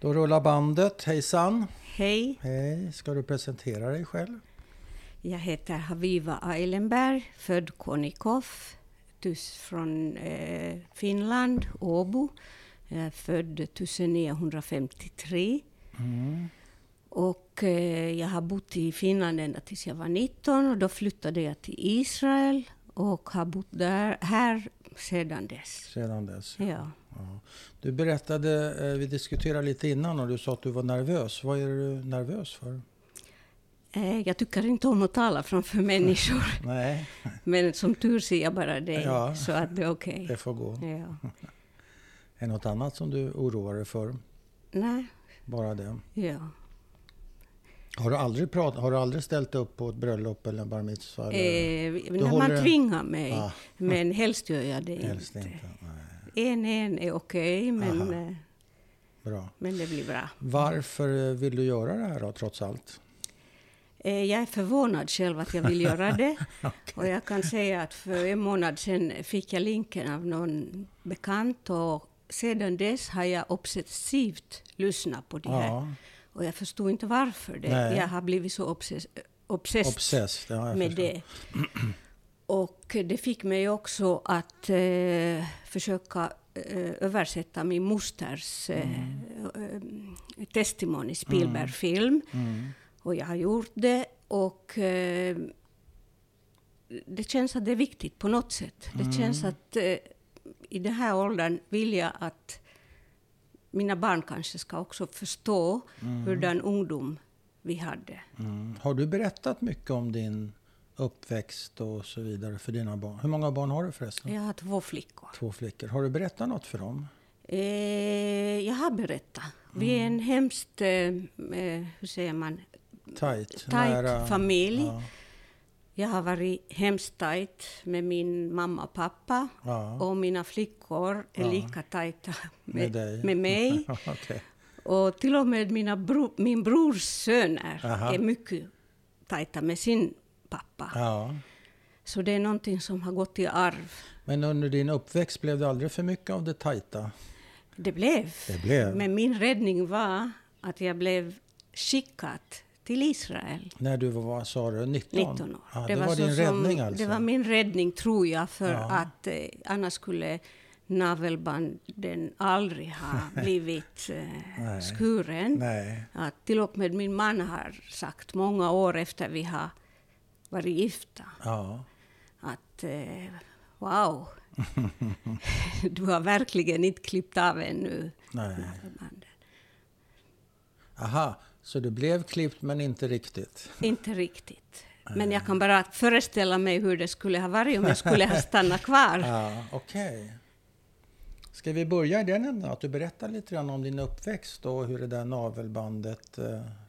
Då rullar bandet. Hejsan! Hej, Hej! Ska du presentera dig själv? jag heter Haviva Eilenberg, född Konikov, från eh, Finland, Åbo. Är född 1953. Mm. Och eh, jag har bott i Finland ända tills jag var 19 och då flyttade jag till Israel och har bott där, här sedan dess. Sedan dess. Ja. Ja. Du berättade, eh, vi diskuterade lite innan och du sa att du var nervös. Vad är du nervös för? Eh, jag tycker inte om att tala framför människor, Nej, men som tur ser jag bara dig, Ja. så att det är okej. det får gå. Ja. Är det något annat som du oroar dig för? Nej, Bara det. ja. Har du aldrig, prat, har du aldrig ställt upp på ett bröllop eller en bar mitzvah? Eh, när man det- tvingar mig, Ah. men helst gör jag det Helst inte. inte. En en är okej, men, Aha. eh, Bra. men det blir bra. Varför vill du göra det här då, trots allt? Eh, jag är förvånad själv att jag vill göra det. Och jag kan säga att för en månad sedan fick jag länken av någon bekant och sedan dess har jag obsessivt lyssnat på det här. Ja, Och jag förstod inte varför. Det. Nej. Jag har blivit så obsess, obsessed obsessed. Ja, med förstår. det. Och det fick mig också att eh, försöka eh, översätta min mosters eh, testimony, Spielberg-film. Mm. Och jag har gjort det. Och eh, det känns att det är viktigt på något sätt. Det känns att eh, i den här åldern vill jag att mina barn kanske ska också förstå hurdan ungdom vi hade. Mm. Har du berättat mycket om din uppväxt och så vidare för dina barn? Hur många barn har du förresten? Jag har två flickor. Två flickor. Har du berättat något för dem? Eh, jag har berättat. Vi är en hemskt, eh, eh, hur säger man, Tajt? tajt familj. Ja, Jag har varit hemskt tajt med min mamma och pappa. ja. Och mina flickor är Ja. lika tajta Med med, med mig. Okej. Och till och med mina bro, min brors söner Aha. är mycket tajta med sin pappa. Ja. Så det är någonting som har gått i arv. Men under din uppväxt blev det aldrig för mycket av det tajta? Det blev. Det blev. Men min räddning var att jag blev skickad till Israel. När du var, vad sa du, 19? 19 år. Ja, det, var, så din som- räddning alltså? Det var min räddning, tror jag, för Ja. att eh, annars skulle navelbanden aldrig ha blivit eh, skuren. Nej. Att till och med min man har sagt många år efter vi har varit gifta Ja. att eh, wow, du har verkligen inte klippt av ännu Nej. navelbanden. Aha, så du blev klippt men inte riktigt? Inte riktigt. Men jag kan bara föreställa mig hur det skulle ha varit om jag skulle ha stannat kvar. Ja, okej. Ska vi börja i den änden? Att du berättar lite grann om din uppväxt och hur det där navelbandet eh,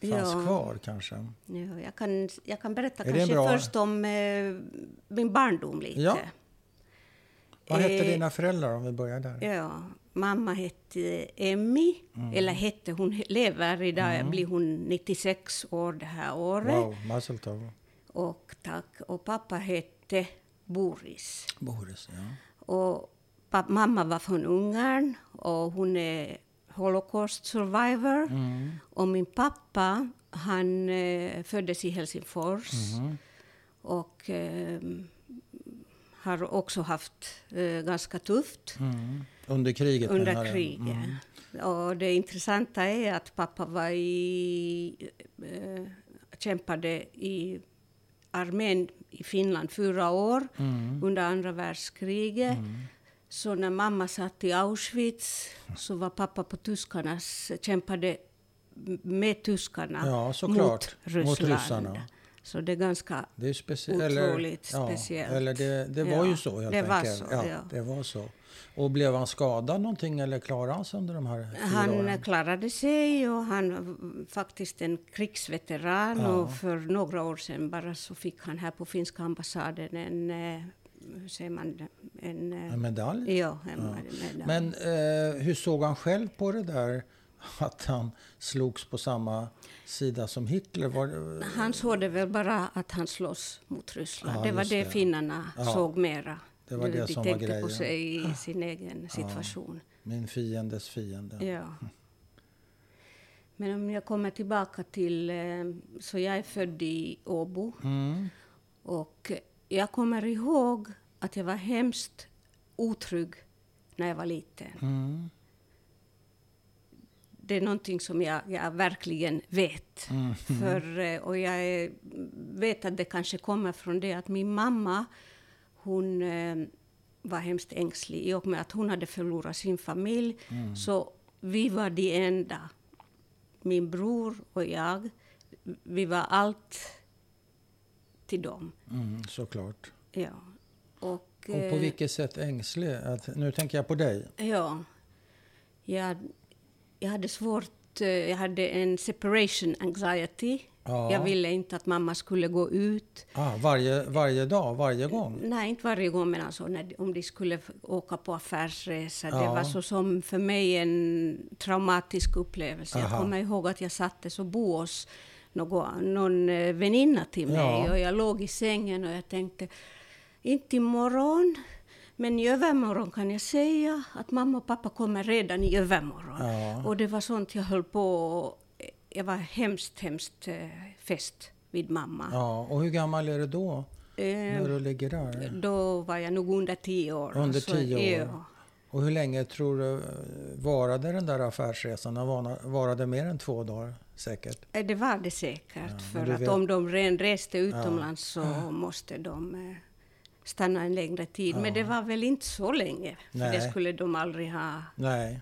fanns Ja. kvar kanske? Ja, jag, kan, jag kan berätta Är kanske bra? först om eh, min barndom lite. Ja. Vad hette Eh, dina föräldrar om vi börjar där? Ja, mamma hette Emmy, Mm. eller hette, hon lever idag, blir hon 96 år det här året. Wow, Mazel. Och, tack. och pappa hette Boris. Boris, ja. Och papp, mamma var från Ungern och hon är Holocaust survivor. Mm. Och min pappa, han eh, föddes i Helsingfors. Mhm. Och eh, har också haft eh, ganska tufft Mm. Under kriget under kriget. Mm. Och det intressanta är att pappa var i, eh, kämpade i armén i Finland fyra år Mm. under andra världskriget. Så när mamma satt i Auschwitz så var pappa på tyskarnas, kämpade med tyskarna Ja, mot Ryssland. Mot ryssarna. Så det är ganska Det är ju specie- eller, Otroligt ja, speciellt. Eller det, det var Ja, ju så helt det var enkelt. så, ja. Det var så. Och blev han skadad någonting eller klarade han sig under de här fyra Han åren? klarade sig och han var faktiskt en krigsveteran och för några år sedan bara så fick han här på finska ambassaden en, eh, hur säger man, en, eh, En medalj? ja, en medalj. Men eh, hur såg han själv på det där att han slogs på samma sida som Hitler? Var det, Han såg det väl bara att han slåss mot Ryssland. Ja, det var det, det. finnarna Ja. såg mera. Det var de, det de som var tänkte grejen. på sig i sin egen situation. min fiendes fiende. Ja. Men om jag kommer tillbaka till... Eh, så jag är född i Åbo. Mm. Och jag kommer ihåg att jag var hemskt otrygg när jag var liten. Mm. Det är någonting som jag, jag verkligen vet. Mm. För, eh, och jag vet att det kanske kommer från det att min mamma, hon eh, var hemskt ängslig i och med att hon hade förlorat sin familj. Mm. Så vi var de enda, min bror och jag, vi var allt till dem. Mm, såklart. Ja. Och, Och på eh, vilket sätt ängslig? Att, nu tänker jag på dig. Ja. Jag, jag hade svårt... eh, Jag hade en separation anxiety. Ja. Jag ville inte att mamma skulle gå ut. Ah, varje, varje dag, varje gång? Nej, inte varje gång, men alltså när, om de skulle åka på affärsresa. Det Ja. var så som för mig en traumatisk upplevelse. Aha. Jag kommer ihåg att jag sattes och hos någon, någon eh, väninna till mig. Ja. Och jag låg i sängen och jag tänkte, inte imorgon, men i övermorgon kan jag säga att mamma och pappa kommer redan i övermorgon. Ja. Och det var sånt jag höll på... Jag var hemskt, hemskt eh, fäst vid mamma. Ja, och hur gammal är du då? Eh, När du ligger där? då var jag nog under tio år. Under Alltså, tio år. Ja. Och hur länge tror du eh, varade den där affärsresan? Den var- varade mer än två dagar säkert? Eh, Det var det säkert. men för att vet- om de redan reste utomlands så måste de stanna en längre tid. Men det var väl inte så länge. För Nej. det skulle de aldrig ha. Nej.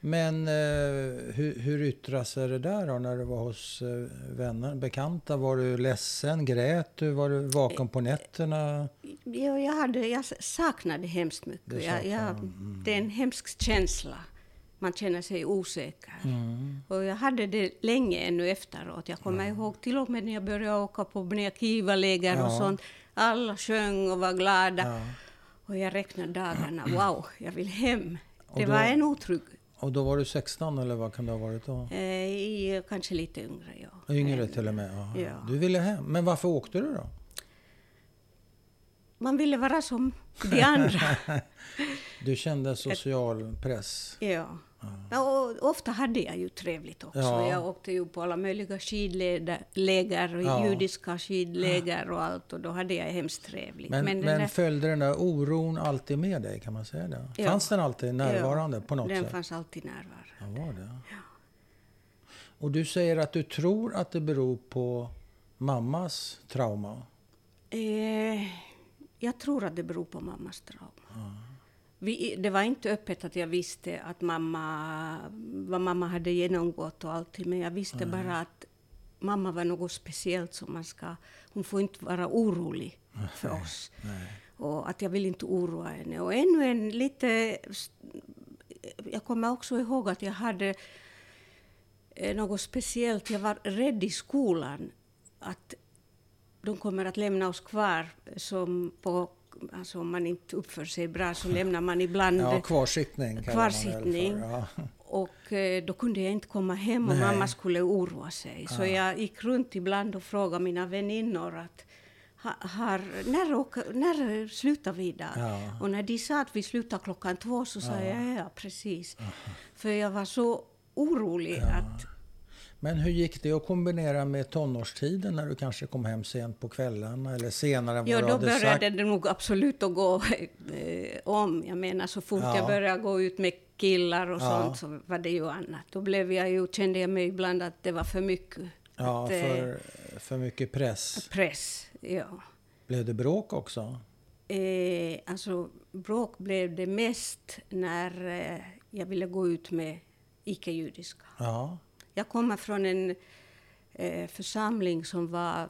Men eh, hur, hur yttrar sig det där då när du var hos eh, vänner, bekanta? Var du ledsen? Grät du? Var du vaken på nätterna? Ja, jag, hade, jag saknade hemskt mycket. Jag, jag, mm. Det är en hemsk känsla. Man känner sig osäker. Mm. Och jag hade det länge ännu efteråt. Jag kommer ihåg till och med när jag började åka på och Ja. sånt. Alla sjöng och var glada. Ja. Och jag räknade dagarna. Wow, jag vill hem. Det då- var en otrygg. Och då var du 16 eller vad kan det ha varit då? Eh, kanske lite yngre, ja. Yngre till och med? Ja. Du ville hem. Men varför åkte du då? Man ville vara som de andra. Du kände social press? ja. Ja, och ofta hade jag ju trevligt också. Ja. Jag åkte ju på alla möjliga skidläger, och Ja. judiska skidläger och allt. Och då hade jag hemskt trevligt. Men, den men, där- följde den där oron alltid med dig? Kan man säga det? Ja. Fanns den alltid närvarande på något den sätt? fanns alltid närvarande. Ja, var det? Och du säger att du tror att det beror på mammas trauma? Eh, jag tror att det beror på mammas trauma. Vi, det var inte öppet att jag visste att mamma, vad mamma hade genomgått och allting, men jag visste bara att mamma var något speciellt som man ska... Hon får inte vara orolig för oss. Nej. Och att jag vill inte oroa henne. Och ännu en lite... Jag kommer också ihåg att jag hade eh, något speciellt. Jag var rädd i skolan att de kommer att lämna oss kvar som på... Alltså om man inte uppför sig bra så lämnar man ibland... Ja, kvarsittning Kvarsittning. för. Ja. Och eh, då kunde jag inte komma hem och Nej. mamma skulle oroa sig. Så jag gick runt ibland och frågade mina väninnor att ha, har, när, när slutar vi idag? Ja. Och när de sa att vi slutar klockan två så sa jag ja, precis. För jag var så orolig att Men hur gick det att kombinera med tonårstiden när du kanske kom hem sent på kvällarna eller senare än vad Ja, du då hade började sagt? det nog absolut att gå eh, om. Jag menar, så fort Ja. jag började gå ut med killar och Ja. sånt så var det ju annat. Då blev jag ju, kände jag mig ibland att det var för mycket. Ja, att, eh, för, för mycket press. Press, ja. Blev det bråk också? Eh, alltså, bråk blev det mest när eh, jag ville gå ut med icke-judiska. Ja. Jag kommer från en eh, församling som var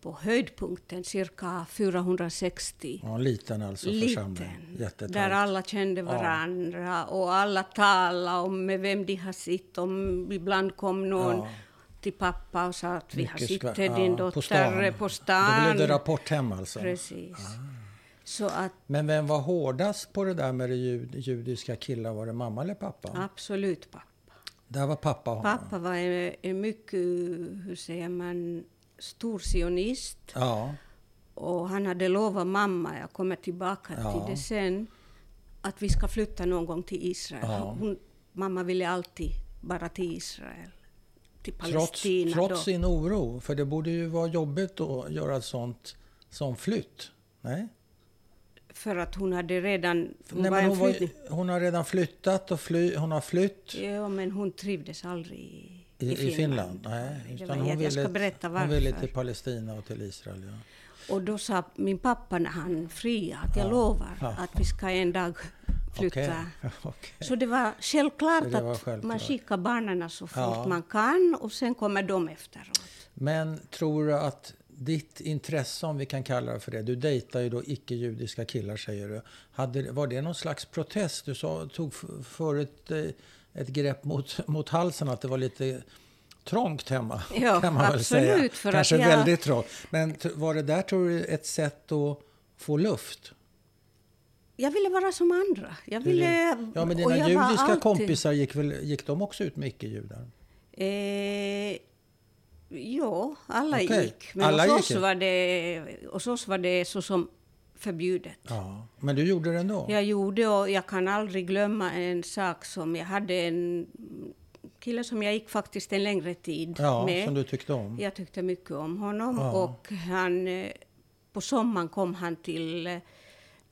på höjdpunkten, cirka 460 ja liten alltså församling. liten. Där alla kände varandra och alla talade om med vem de har sitt. Om ibland kom någon Ja. till pappa och sa att vi har sett ska- din ja, dotter på stan. på stan. Då blev det rapport hem alltså? Precis. Så att Men vem var hårdast på det där med det jud, judiska killar? Var det mamma eller pappa? absolut pappa. Där var pappa. Pappa var en, en mycket, hur säger man, stor sionist. Ja. Och han hade lovat mamma, jag kommer tillbaka Ja. till det sen, att vi ska flytta någon gång till Israel. Ja. Hon, mamma ville alltid bara till Israel. till Trots, Palestina. trots då. sin oro, för det borde ju vara jobbigt att göra ett sånt som flytt. Nej? För att hon hade redan... Hon Nej, var hon, var, hon har redan flyttat och fly, hon har flytt Ja, men hon trivdes aldrig i, i, i Finland. Nej, Det utan hon jag, jag ska ville, berätta hon ville varför. till Palestina och till Israel. Ja. Och då sa min pappa när han friade att jag Ja. lovar Ja. att vi ska en dag flytta. Okej, okej. Så det var självklart det var att självklart. man skickar barnen så fort man kan och sen kommer de efteråt. Men tror du att ditt intresse, om vi kan kalla det för det, du dejtar ju då icke-judiska killar säger du. Hade, var det någon slags protest? Du sa, tog förut eh, ett grepp mot, mot halsen att det var lite trångt hemma. Ja, kan man väl absolut, säga. för att Kanske jag- väldigt trångt. Men var det där tror du ett sätt att få luft? Jag ville vara som andra. Jag ville, Ja, men dina judiska alltid- kompisar, gick, väl, gick de också ut med icke-judar? Eh, ja, alla Okej, gick. Men alla hos, gick oss var det, hos oss var det så som förbjudet. Ja, men du gjorde det ändå? Jag gjorde och jag kan aldrig glömma en sak som jag hade en kille som jag gick faktiskt en längre tid Ja, med. som du tyckte om? Jag tyckte mycket om honom Ja. och han, eh, på sommaren kom han till, eh,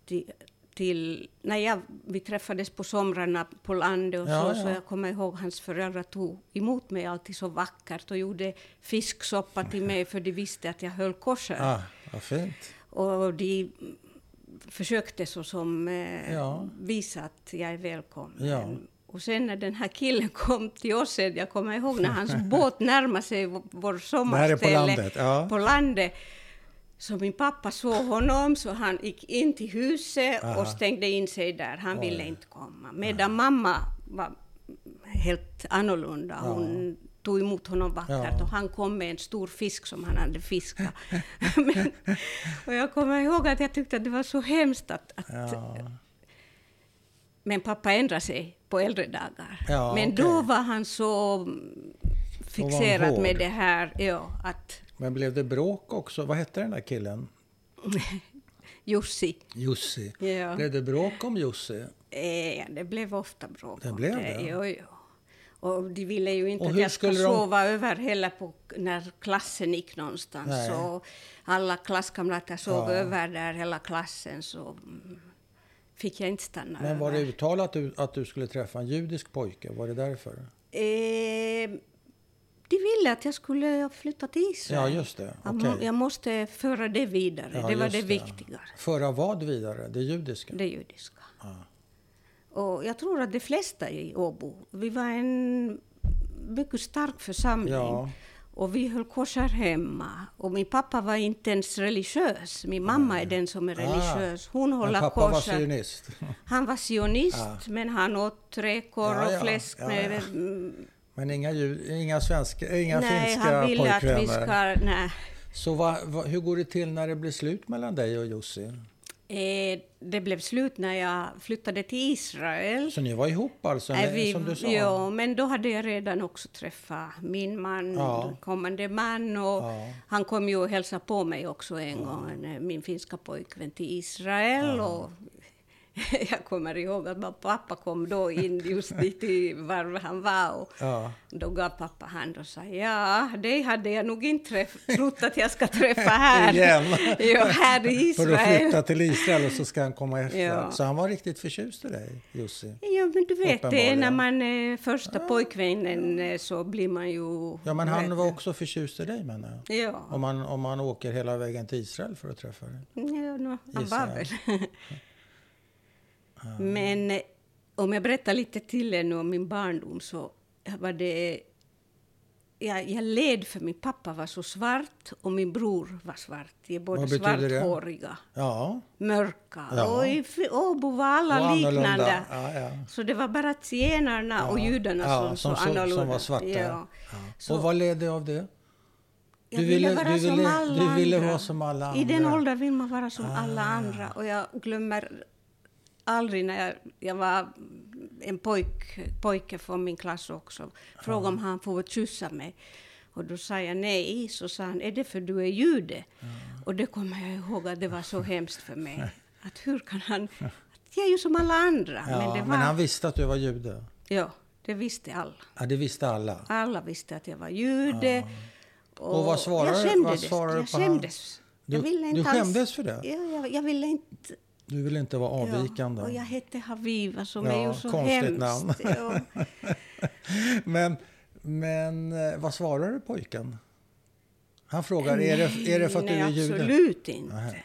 till, till när jag, vi träffades på somrarna på landet och Ja, så, så ja. jag kommer ihåg hans föräldrar tog emot mig alltid så vackert och gjorde fisksoppa till mig för de visste att jag höll kosher. Ah, vad fint. Och de försökte så som eh, Ja. visa att jag är välkommen. Ja. Och sen när den här killen kom till oss, jag kommer ihåg när hans båt närmade sig vår- sommarställe på landet? Ja. på landet. Så min pappa såg honom, så han gick in till huset Aha. och stängde in sig där. Han Oj. ville inte komma. Medan mamma var helt annorlunda. Hon tog emot honom vackert Ja. och han kom med en stor fisk som han hade fiskat. Men, och jag kommer ihåg att jag tyckte att det var så hemskt att, att Ja. men pappa ändrade sig på äldre dagar. Ja, men okej. då var han så fixerad med det här, ja, att Men blev det bråk också? Vad hette den där killen? Jussi, Jussi. ja, Blev det bråk om Jussi? eh, det blev ofta bråk Det blev det? Jo, jo. Och de ville ju inte att jag skulle de- sova över heller på, när klassen gick någonstans. Nej. Så alla klasskamrater sov Ja. över där, hela klassen, så mm, fick jag inte stanna Men var det över. uttalat att du, att du skulle träffa en judisk pojke? Var det därför? Eh, de ville att jag skulle flytta till Israel. Ja, just det. Må, jag måste föra det vidare. Ja, det var det viktigare. Föra vad vidare? Det judiska? Det judiska. Ja. Och jag tror att de flesta i Åbo, vi var en mycket stark församling. Ja. Och vi höll kosher hemma. Och min pappa var inte ens religiös. Min mamma är den som är religiös. Hon håller pappa var sionist? Han var sionist, Ja. men han åt räkor och fläsk med... ja. Men inga, inga, svenska, inga nej, finska han ville att pojkvänner? vi ska... Nej. Så vad, vad, hur går det till när det blir slut mellan dig och Jussi? Eh, det blev slut när jag flyttade till Israel. Så ni var ihop alltså, med, vi, som du sa? Ja, men då hade jag redan också träffat min man, Ja. kommande man. Och Ja. Han kom ju och hälsade på mig också en gång, eh, min finska pojkvän till Israel. Och jag kommer ihåg att pappa kom då in just dit i var han var. Och Ja. då gav pappa hand och sa ja, det hade jag nog inte träff- trott att jag ska träffa här. Igen. ja, här i För att Israel. flytta till Israel och så ska han komma efter. Ja. Så han var riktigt förtjust i dig, Jussi? Ja, men du vet, det när man är första pojkvännen eh, så blir man ju... Ja, men han var också förtjust i dig menar jag. Ja, Om man, om man åker hela vägen till Israel för att träffa dig. ja no, han var jag. Men eh, om jag berättar lite till er nu om min barndom så var det... Jag, jag led för min pappa var så svart och min bror var svart. De är båda det? svarthåriga, Ja, mörka. Ja. Och i Åbo var alla och annorlunda. liknande. Ja, ja. Så det var bara zigenarna och judarna som, som så så- som annorlunda. var svarta. Så- Och vad ledde av det? Jag Du ville, vara du som ville- alla du ville andra. vara som alla I den andra. Ah. åldern vill man vara som alla andra. Och jag glömmer aldrig när jag, jag var en pojk, pojke från min klass också. Frågade om han får kyssa mig. Och då sa jag nej. Så sa han, är det för du är jude? Och det kommer jag ihåg att det var så hemskt för mig. Att hur kan han... Att jag är ju som alla andra. Ja, men men, var... han visste att du var jude. Ja. Det visste alla. Ja, det visste alla. Alla visste att jag var jude. Och vad svarade- jag skämdes. vad svarade du jag på skämdes. Du- jag ville du inte alls- skämdes för det? Ja, jag, jag ville inte... Du vill inte vara avvikande. Ja, och jag hette Haviva som Ja, är ju så konstigt hemskt. namn. Ja. Men, men eh, vad svarade pojken? Han frågar, är det, är det för att Nej, du är jude? absolut inte. Nej.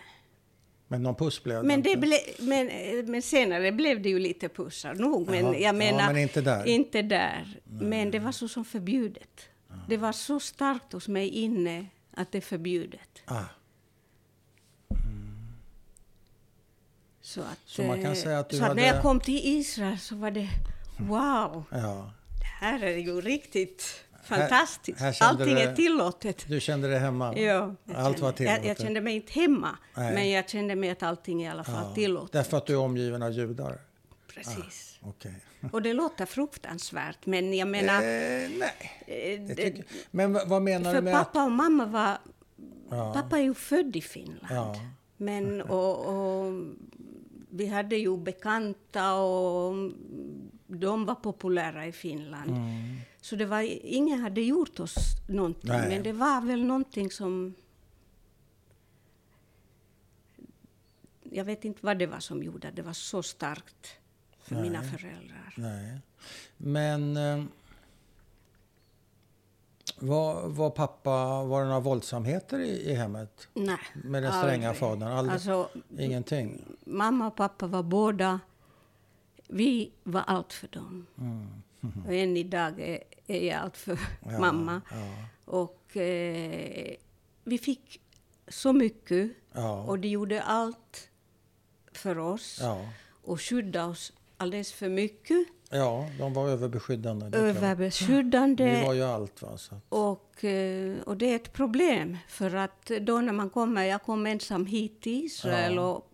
Men någon puss blev det Men, inte? det ble, men, men senare blev det ju lite pussar nog. Men Jaha, jag ja, menar, men inte där. Inte där. Men det var så som förbjudet. Det var så starkt hos mig inne att det är förbjudet. Ah, Så, att, Så man kan eh, säga att så att när hade- jag kom till Israel så var det wow, ja. det här är ju riktigt fantastiskt. här kände Allting du- är tillåtet. Du kände dig hemma? Ja, jag Allt var kände- jag, tillåtet? jag kände mig inte hemma, Nej. men jag kände mig att allting i alla fall Ja, tillåtet. Därför att du är omgiven av judar? Precis. Okej. Och det låter fruktansvärt, men jag menar... Eh, nej. eh, tycker, men vad menar du med att... pappa och mamma var... Ja. Pappa är ju född i Finland. Ja. Men och, och, vi hade ju bekanta och de var populära i Finland. Mm. Så det var, ingen hade gjort oss någonting, Nej. men det var väl någonting som... Jag vet inte vad det var som gjorde att det var så starkt för mina föräldrar. Nej. Men... Var, var pappa... Var det några våldsamheter i, i hemmet? Nej, Med den stränga aldrig. fadern? Aldrig? Alltså, Ingenting? mamma och pappa var båda... Vi var allt för dem. Och än idag är, är jag allt för Mm. Ja, mamma. ja. Och eh, vi fick så mycket Ja. och de gjorde allt för oss och skyddade oss alldeles för mycket. ja, de var överbeskyddande. Överbeskyddande. Vi var ju allt. Va? Så. Och, eh, och det är ett problem, för att då när man kommer, jag kom ensam hit till Israel Ja. och,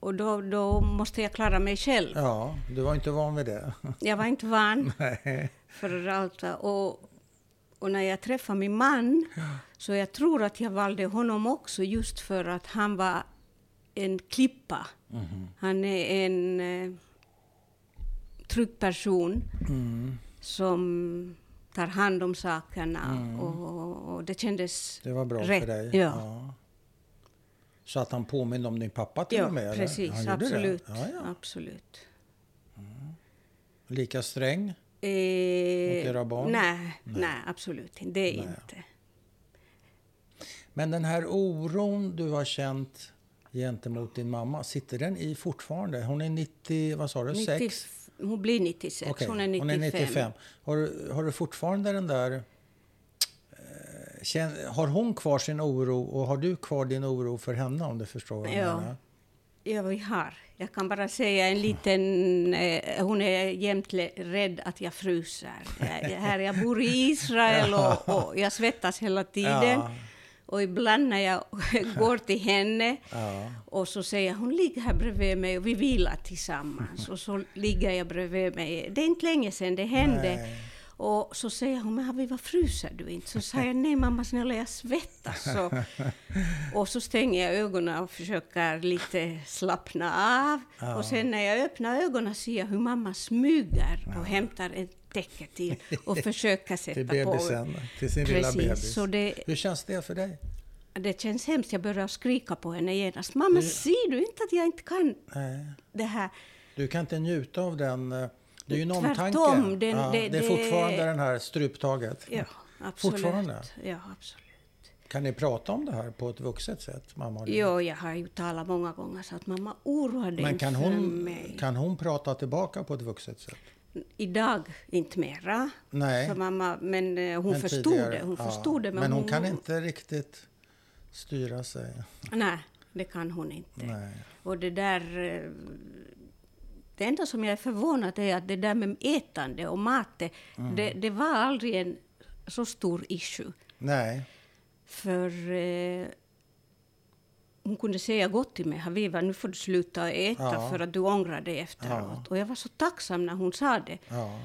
och då, då måste jag klara mig själv. Ja, du var inte van vid det. Jag var inte van Nej. för allt. Och, och när jag träffade min man, så jag tror att jag valde honom också just för att han var en klippa. Mhm. Han är en eh, trygg person Mm. som tar hand om sakerna. Och, och det kändes Det var bra rätt. för dig. Ja, Så att han påminde om din pappa till ja, och med? precis. Han? Absolut. Ja, ja. absolut. Lika sträng? Eh, era barn? Nej, nej. absolut inte. Det är Nej. inte. Men den här oron du har känt gentemot din mamma, sitter den i fortfarande? Hon är 90, vad sa du, 90, 6? hon blir 96, Okej, hon är 95. 95. Har, du- har du fortfarande den där... eh, Känn, har hon kvar sin oro och har du kvar din oro för henne om du förstår vad jag Ja. menar? Ja, vi har. Jag kan bara säga en liten... Eh, hon är jämt rädd att jag fryser. Jag- här, jag bor i Israel och, och jag svettas hela tiden. Ja. Och ibland när jag går till henne Ja. och så säger hon ligg här bredvid mig och vi vilar tillsammans. Och så ligger jag bredvid mig. Det är inte länge sedan det hände. Nej. Och så säger hon, men Havi, vad fryser du inte? Så säger jag, nej mamma snälla jag svettas. Så, och så stänger jag ögonen och försöker lite slappna av. Ja. Och sen när jag öppnar ögonen ser jag hur mamma smyger och hämtar ett täcke till och försöker sätta Till på. bebisen, till sin lilla Precis, bebis. så det, Hur känns det för dig? det känns hemskt. Jag börjar skrika på henne genast. Mamma, ser du inte att jag inte kan Nej. det här? Du kan inte njuta av den... eh, Det är ju en Tvärtom, omtanke. den- ja, det- det är det- fortfarande den här struptaget. Ja, absolut. Fortfarande? Ja, absolut. Kan ni prata om det här på ett vuxet sätt, mamma och du? Jo, jag har ju talat många gånger så att mamma oroar dig Men kan hon, mig. kan hon prata tillbaka på ett vuxet sätt? Idag inte mera. Nej. För mamma, men eh, hon men förstod tidigare. det. Hon Ja. förstod det. Men hon kan inte riktigt styra sig. Nej, det kan hon inte. Nej. Och det där... eh, Det enda som jag är förvånad är att det där med ätande och mat, det, Mm. det, det var aldrig en så stor issue. Nej. För eh, hon kunde säga gott till mig, Haviva, nu får du sluta äta Ja. för att du ångrar dig efteråt. Och jag var så tacksam när hon sa det. Ja.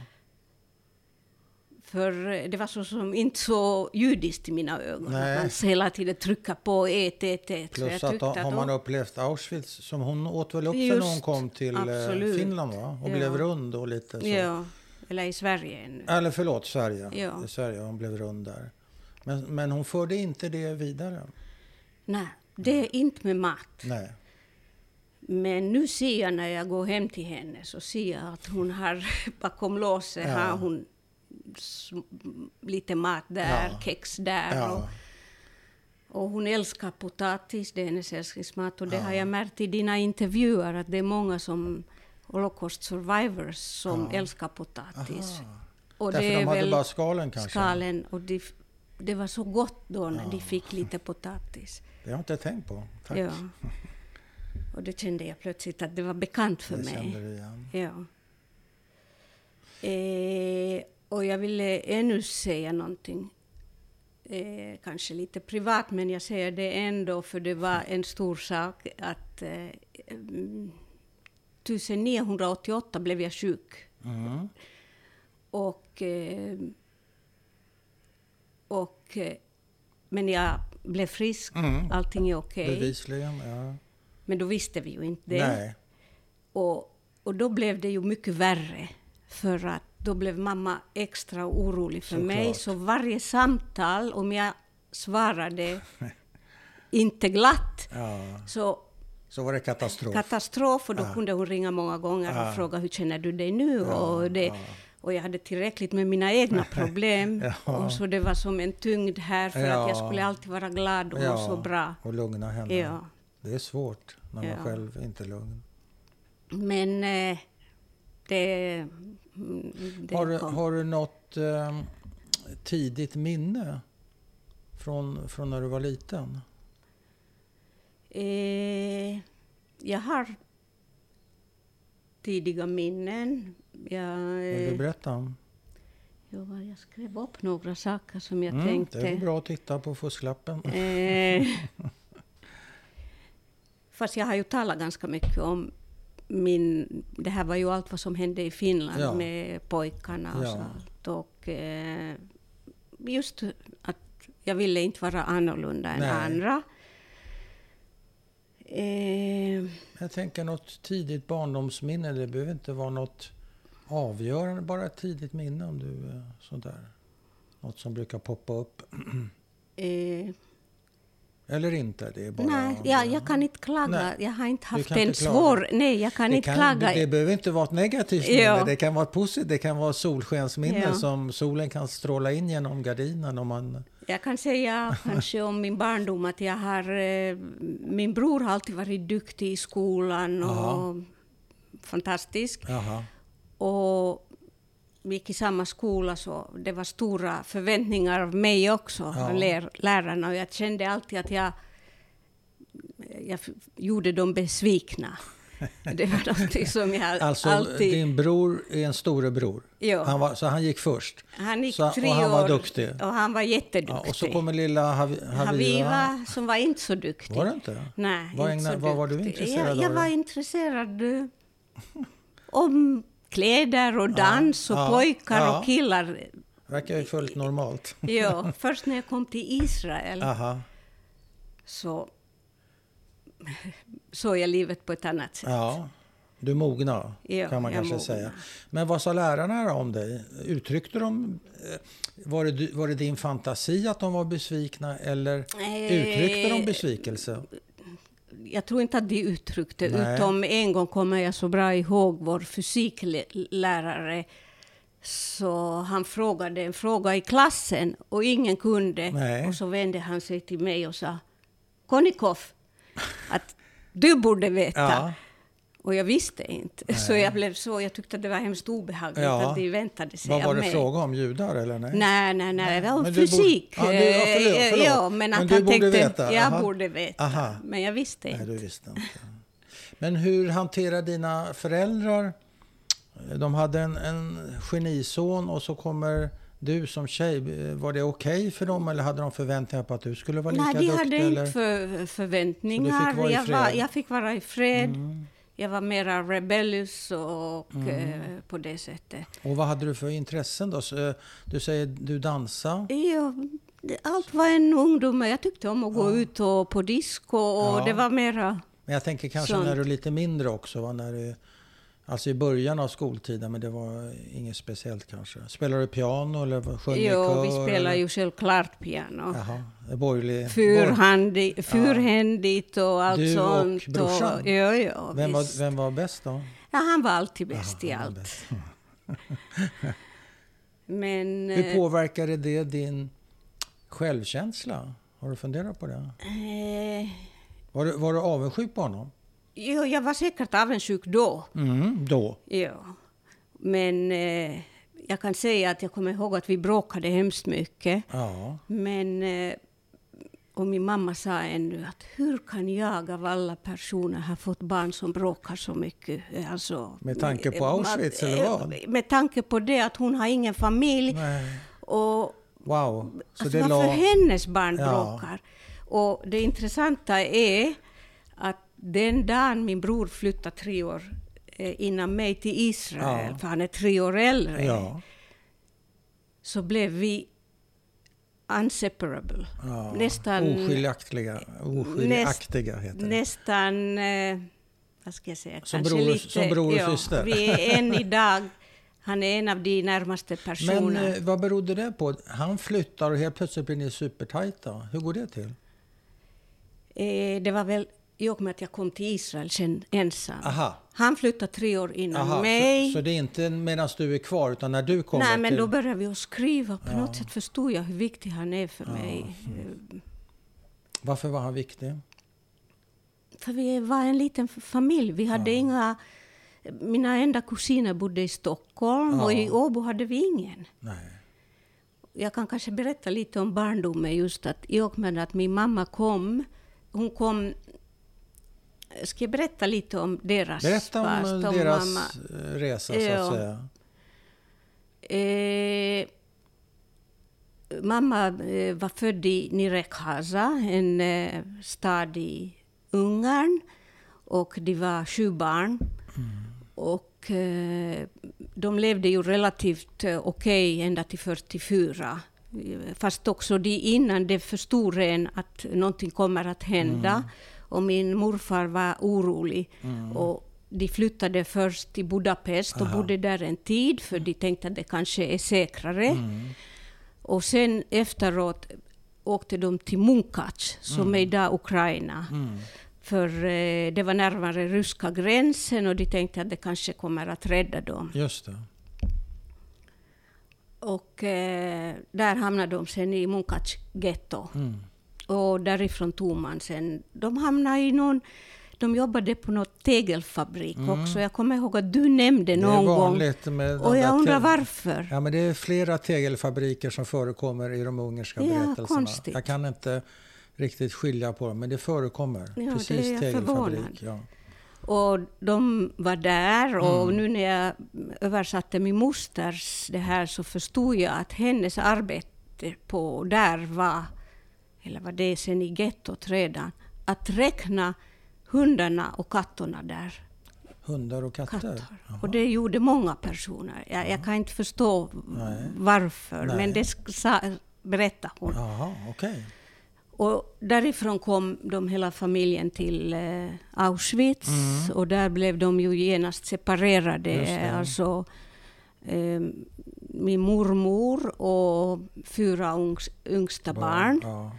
För det var så som inte så judiskt i mina ögon. Nej. Att man hela tiden trycker på ät, ät, ät. Plus att tyckte har man upplevt Auschwitz, som hon åt väl upp Just, när hon kom till eh, absolut. Finland va? Och Ja. blev rund och lite så. Ja, eller i Sverige ännu. Eller förlåt, Sverige. Ja. I Sverige, hon blev rund där. Men, men hon förde inte det vidare. Nej, det är inte med mat. Nej. Men nu ser jag när jag går hem till henne så ser jag att hon har bakom låset Ja. har hon lite mat där, Ja. kex där. Ja. Och, och hon älskar potatis, det är hennes älsklingsmat. Och det har jag märkt i dina intervjuer att det är många som Holocaust survivors som älskar potatis. Aha. Och Därför det de hade bara skalen kanske? skalen. Och det, det var så gott då när de fick lite potatis. Det har jag inte tänkt på. Tack. Ja. Och det kände jag plötsligt att det var bekant för det mig. kände du igen. Ja. Eh, och jag ville ännu säga någonting. Eh, kanske lite privat, men jag säger det ändå för det var en stor sak att eh, mm, 1988 blev jag sjuk. Mm. Och, eh, och, eh, men jag blev frisk, Mm. allting är okej. Bevisligen, ja. Men då visste vi ju inte det. Nej. Och, och då blev det ju mycket värre. För att då blev mamma extra orolig för Såklart. mig. Så varje samtal, om jag svarade inte glatt, Ja. så Så var det katastrof. katastrof. Och då Ja. kunde hon ringa många gånger Ja. och fråga hur känner du dig nu? Ja, och, det. Och jag hade tillräckligt med mina egna problem. Ja. Och så det var som en tyngd här för Ja. att jag skulle alltid vara glad och må så bra. och lugna henne. Ja. Det är svårt när man Ja. själv inte är lugn. Men eh, det, mm, det Har, du- kom. har du något eh, tidigt minne från, från när du var liten? Eh, jag har tidiga minnen. Jag, Vill du eh, berätta? jo, jag skrev upp några saker som jag Mm, tänkte. det är bra att titta på fusklappen. Eh, fast jag har ju talat ganska mycket om min... Det här var ju allt vad som hände i Finland Ja. med pojkarna och Ja. sånt. Och eh, just att jag ville inte vara annorlunda än Nej. andra. Eh, Jag tänker något tidigt barndomsminne. Det behöver inte vara något avgörande. Bara ett tidigt minne om du är sådär. Något som brukar poppa upp. eh, Eller inte. Det är bara... nej, jag, jag kan inte klaga. Nej, jag har inte haft en inte svår... Nej, jag kan det, inte kan, klaga. det, behöver inte vara ett negativt minne. Ja. Det kan vara ett positivt. Det kan vara solskensminne Ja. som solen kan stråla in genom gardinen. Om man, Jag kan säga kanske om min barndom att jag har... Eh, min bror har alltid varit duktig i skolan och Aha. fantastisk. jaha. Och vi gick i samma skola så det var stora förväntningar av mig också, Ja. av lär, lärarna. Och jag kände alltid att jag, jag gjorde dem besvikna. Det var något som jag Alltså, alltid... din bror är en storebror. Ja. Han var, så han gick först. Han gick så, tre och han var år duktig. och han var jätteduktig. Ja, och så kommer lilla Havi, Haviva. Haviva som var inte så duktig. Var det inte? Nej, Vad inte ägna- så vad var du intresserad jag, jag av? var intresserad om kläder och dans och ja, pojkar ja. och killar. Verkar ju fullt normalt. Ja, först när jag kom till Israel Aha. så såg jag livet på ett annat sätt. Ja. Du mogna, Ja, kan man kanske mogna. säga. Men vad sa lärarna om dig? Uttryckte de... eh, Var det, var det din fantasi att de var besvikna eller uttryckte de Eh, besvikelse? Jag tror inte att de uttryckte, Nej. utom en gång kommer jag så bra ihåg vår fysiklärare. Så han frågade en fråga i klassen och ingen kunde. Nej. Och så vände han sig till mig och sa Konnikov, att du borde veta. Ja. Och jag visste inte. Så jag blev så, jag tyckte att det var hemskt obehagligt Ja. att de väntade sig Vad var det mig. fråga om? Judar eller nej? Nej, nej, nej, det var du borde- fysik. Ja, du- ja, förlåt, Eh, förlåt. Ja, men Men att du han tänkte, veta. jag Aha. borde veta. Aha. Men jag visste Nej, inte. du visste inte. Men hur hanterar dina föräldrar? De hade en, en genison och så kommer du som tjej. Var det okej för dem eller hade de förväntningar på att du skulle vara lika Nej, de duktig? hade eller? inte för, förväntningar. i jag? Mm. var, jag fick vara i fred. Jag var mera rebellious och Mm. eh, på det sättet. Och vad hade du för intressen då? Så, eh, Du säger du dansar. Ja, allt var en ungdom. Jag tyckte om att gå ut och på disco och Ja. det var mera... Men jag tänker kanske Sånt. när du är lite mindre också. När du, alltså i början av skoltiden, men det var inget speciellt kanske. Spelar du piano eller sjöng i Jo, kör? vi spelar eller? ju självklart piano. Jaha, borgerlig... borg- Fyrhandi, fyrhändigt och allt Du och sånt. brorsan? Och, ja, ja, Vem var, vem var bäst då? Ja, han var alltid bäst i Jaha, han allt. bäst. Men... Hur eh, påverkade det din självkänsla? Har du funderat på det? eh, Var du, var du avundsjuk på honom? Jo, jag var säkert avundsjuk då. Mm, då? Ja. Men eh, jag kan säga att jag kommer ihåg att vi bråkade hemskt mycket. Ja. Men... Eh, och min mamma sa ännu att hur kan jag av alla personer ha fått barn som bråkar så mycket? Eh, Alltså, Med tanke på eh, Auschwitz, eller vad? eh, Med tanke på det att hon har ingen familj. Nej. Och Wow. Så alltså, det varför la... hennes barn Ja. bråkar. Och det intressanta är den dagen min bror flyttade tre år eh, innan mig till Israel, Ja. för han är tre år äldre, Ja. så blev vi unseparable. ja. Nästan- Oskiljaktiga. Oskiljaktiga heter det. Nästan, eh, vad ska jag säga, Som kanske bror- lite... som bror och ja, syster. Vi är än idag, han är en av de närmaste Men personerna. eh, vad berodde det på? Han flyttar och helt plötsligt blir ni supertajta. Hur går det till? Eh, det var väl i och med att jag kom till Israel sen ensam. Aha. Han flyttade tre år innan Aha, mig. så, så det är inte medan du är kvar, utan när du kommer Nej, men till... då började vi att skriva. På Ja. något sätt förstod jag hur viktig han är för mig. Eh, Varför var han viktig? För vi var en liten familj. Vi hade inga... Mina enda kusiner bodde i Stockholm och i Ja. Åbo hade vi ingen. Nej. Jag kan kanske berätta lite om barndomen just att i och med att min mamma kom, hon kom... Ska jag berätta lite om deras Berätta om fast, om deras mamma. eh, resa, så Ja. att säga. Eh, mamma eh, var född i Nirekhaza, en eh, stad i Ungern. Och de var sju barn. Och eh, de levde ju relativt okej ända till 44. Eh, Fast också de innan det förstod en att någonting kommer att hända. Och min morfar var orolig. Och de flyttade först till Budapest och Aha. bodde där en tid för de tänkte att det kanske är säkrare. Och sen efteråt åkte de till Munkac, som är idag Ukraina. Mm. För eh, det var närmare ryska gränsen och de tänkte att det kanske kommer att rädda dem. Just det. Och eh, där hamnade de sen i Munkac getto. Mm. Och därifrån tog man sen... De hamnade i någon... De jobbade på någon tegelfabrik också. Jag kommer ihåg att du nämnde Mm. Någon gång. Och jag undrar varför. Ja, men det är flera tegelfabriker som förekommer i de ungerska Ja, berättelserna. konstigt. Jag kan inte riktigt skilja på dem, men det förekommer. Ja, Precis, det är jag tegelfabrik. Ja. Och de var där och Mm. nu när jag översatte min mosters det här så förstod jag att hennes arbete på där var, eller var det sen i gettot redan, att räkna hundarna och katterna där. Hundar och katter. Katter. Och det gjorde många personer. Jag, jag kan inte förstå Nej. varför, Nej. men det sa, berättade hon. Jaha, okej. Och därifrån kom de hela familjen till eh, Auschwitz Mm. och där blev de ju genast separerade. Alltså, eh, min mormor och fyra ungs, yngsta barn Ja.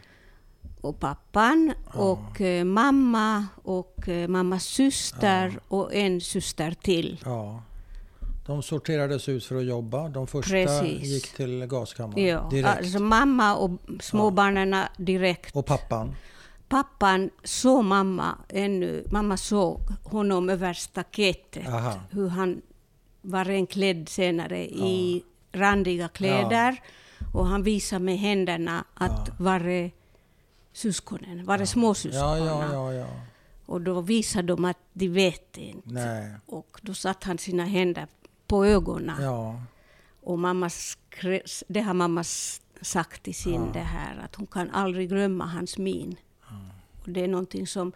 Och pappan Ja. och eh, mamma och eh, mammas syster och en syster till. ja. De sorterades ut för att jobba. De första Precis. gick till gaskammaren Ja, direkt. alltså mamma och småbarnen direkt. Och pappan? Pappan såg mamma ännu. Mamma såg honom över staketet. Aha. Hur han var renklädd senare i randiga kläder. Och han visade med händerna att var det syskonen, var det småsyskonen. Ja, ja, ja, ja. Och då visade de att de vet inte. Nej. Och då satte han sina händer på ögonen. Ja. Och mamma skre, det har mamma sagt i sin Ja. det här, att hon kan aldrig glömma hans min. Och det är någonting som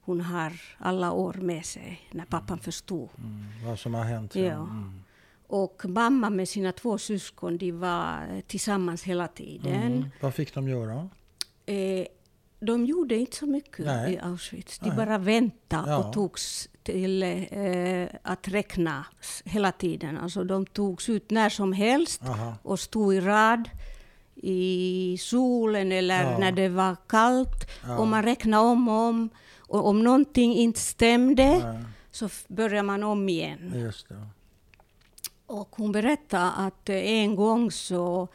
hon har alla år med sig när pappan förstod. Mm. Vad som har hänt. Ja. Mm. Och mamma med sina två syskon, de var tillsammans hela tiden. Mm. Vad fick de göra? Eh, de gjorde inte så mycket Nej. i Auschwitz. De Nej. bara väntade Ja. och togs till eh, att räknas hela tiden. Alltså de togs ut när som helst Aha. och stod i rad i solen eller Ja. när det var kallt. Ja. Och man räknade om och om. Och om någonting inte stämde Nej, så började man om igen. Och hon berättade att en gång så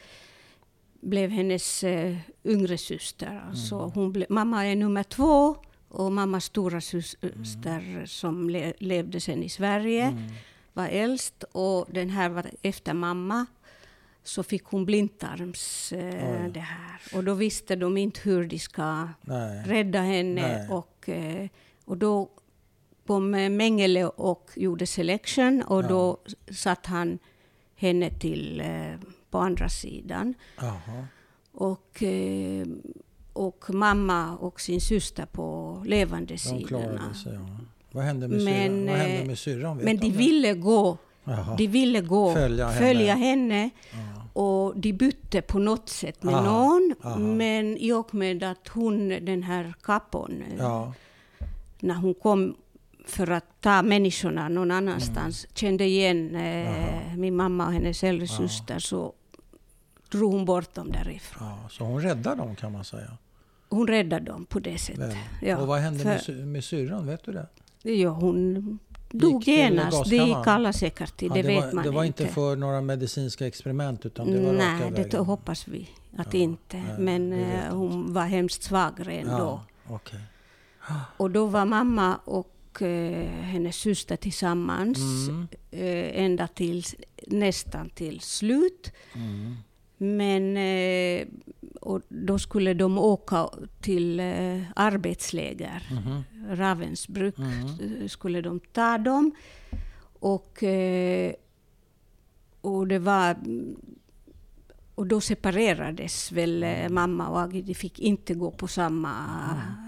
blev hennes eh, yngre syster, alltså Mm. hon ble, mamma är nummer två och mammas stora syster som le, levde sen i Sverige Mm. var äldst och den här var efter mamma. Så fick hon blindtarms eh, det här. Och då visste de inte hur de ska Nej. rädda henne. Nej. Och, eh, och då kom eh, Mengele och gjorde selection och Ja. då satt han henne till eh, på andra sidan. Jaha. Och, eh, och mamma och sin syster på levande De sidorna. sig. Ja. Vad hände med Men, syrran? Hände eh, med syrran? Vet Men de ville gå, Jaha. de ville gå Följa henne. följa henne och de bytte på något sätt med Aha, någon. aha. Men i och med att hon, den här kapon, eh, Ja. när hon kom för att ta människorna någon annanstans, kände igen eh, min mamma och hennes äldre syster, så drog hon bort dem därifrån. ja. Så hon räddade dem kan man säga. Hon räddade dem på det sättet. Ja, och vad hände med, för- med syrran? Vet du det? Ja, hon dog genast. Det gick alla säkert till, Ja, det, vet var, man det var inte. för några medicinska experiment utan det var raka Nej, det vägen? hoppas vi att Ja, inte. nej, Men eh, hon var hemskt svag redan då. Ja, okej. Och då var mamma och eh, hennes syster tillsammans Mm. eh, ända till nästan till slut. Mm. Men eh, och då skulle de åka till eh, arbetsläger. Mhm. Ravensbrück Mm. eh, skulle de ta dem. Och, och det var... Och då separerades väl eh, mamma och Agi. De fick inte gå på samma...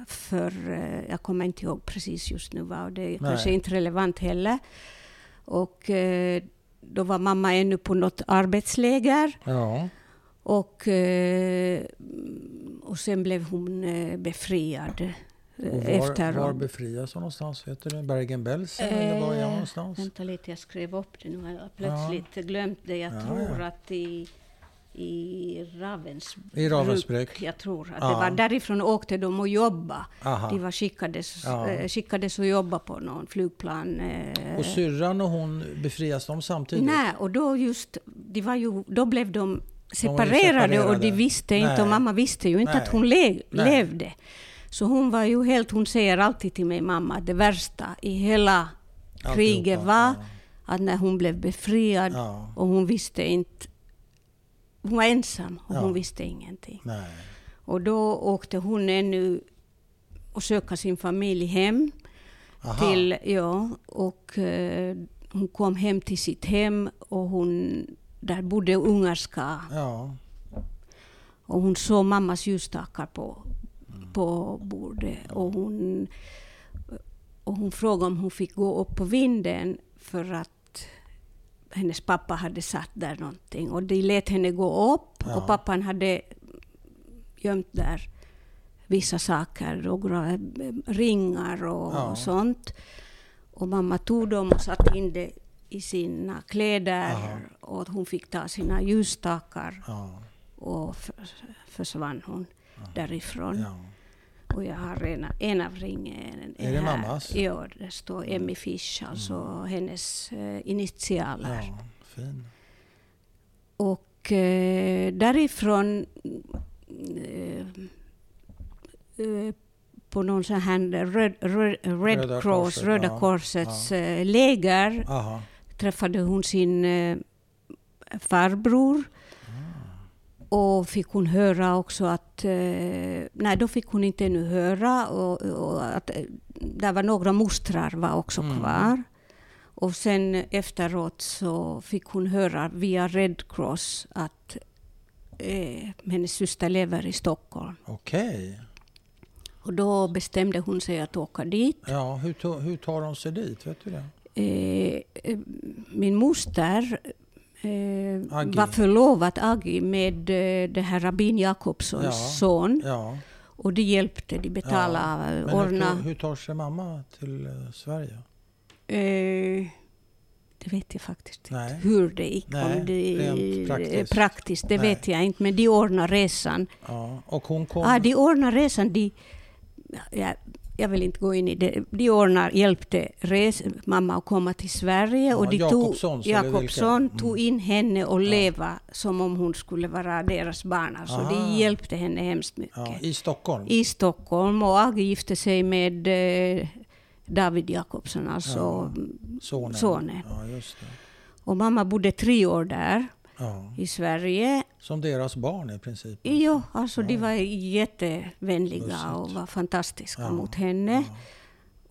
För eh, jag kommer inte ihåg precis just nu. Va? Och det är Nej. kanske inte relevant heller. Och då var mamma ännu på något arbetsläger. Ja. Och, eh, och sen blev hon eh, befriad eh, Och var, efter... var befrias hon någonstans? Du det? Bergen-Belsen eller var är hon Eh, någonstans? Vänta lite, jag skrev upp det. Nu har jag plötsligt glömt det. Jag Ja, tror ja. att i, i Ravensbrück. I Ravensbrück. Jag tror att Ja. det var därifrån åkte de och jobba. Aha. De var skickades, Ja. eh, skickades och jobba på någon flygplan. eh, Och syrran och hon befrias de samtidigt? Nej, och då just, de var ju, då blev de separerade, och de visste inte, Nej. och mamma visste ju inte Nej. att hon le, Nej. levde. Så hon var ju helt, hon säger alltid till mig, mamma, det värsta i hela kriget Alltihopa, var ja. att när hon blev befriad Ja. och hon visste inte, hon var ensam och Ja. hon visste ingenting. Och då åkte hon ännu och söka sin familj hem. Aha. Till, ja, och eh, hon kom hem till sitt hem och hon, där bodde ungerska. Ja. Och hon såg mammas ljusstakar på, på bordet. Och hon, och hon frågade om hon fick gå upp på vinden för att hennes pappa hade satt där någonting. Och de lät henne gå upp Ja. och pappan hade gömt där vissa saker, några ringar och Ja. sånt. Och mamma tog dem och satte in det i sina kläder Aha. och hon fick ta sina ljusstakar Ja. och försvann hon därifrån. ja. Och jag har en, en av ringen. Är det här. mammas? Ja, det står Emmy Fish, alltså hennes eh, initialer. ja. Fin. Och eh, därifrån eh, eh, på någon sån här Röd, Röd, Red Röda Cross, Korset, Röda ja. Korsets eh, läger Aha. Träffade hon sin eh, farbror. Och fick hon höra också att... Eh, nej, då fick hon inte ännu höra. Och, och att, eh, där var några mostrar var också Mm. kvar. Och sen efteråt så fick hon höra via Red Cross att eh, hennes syster lever i Stockholm. Okej. Och då bestämde hon sig att åka dit. Ja, hur, hur tar de sig dit? Vet du det? Eh, eh, min moster eh, var förlovad, Aggi, med eh, det här rabbin Jakobssons Ja. son. Ja. Och det hjälpte, de betalade, Men ja, hur, ordna. tar- hur tar sig mamma till eh, Sverige? Eh, det vet jag faktiskt inte Nej. hur det gick. Nej, om det, praktiskt. praktiskt, det Nej. vet jag inte. Men de ordnade resan. Ja. Och hon kom... Ah, de ordnade resan. De, jag, jag vill inte gå in i det. De ordnade, hjälpte res, mamma att komma till Sverige. Ja, och de Jakobssons, tog? Jakobsson Mm. tog in henne och leva som om hon skulle vara deras barn. Alltså, Aha. de hjälpte henne hemskt mycket. ja, I Stockholm? I Stockholm. Och Agge gifte sig med eh, David Jakobsson, alltså Ja. Sonen? sonen. Ja, det. Och mamma bodde tre år där Ja. i Sverige. Som deras barn i princip? Jo, alltså de var jättevänliga Lustigt. och var fantastiska Ja, mot henne. Ja.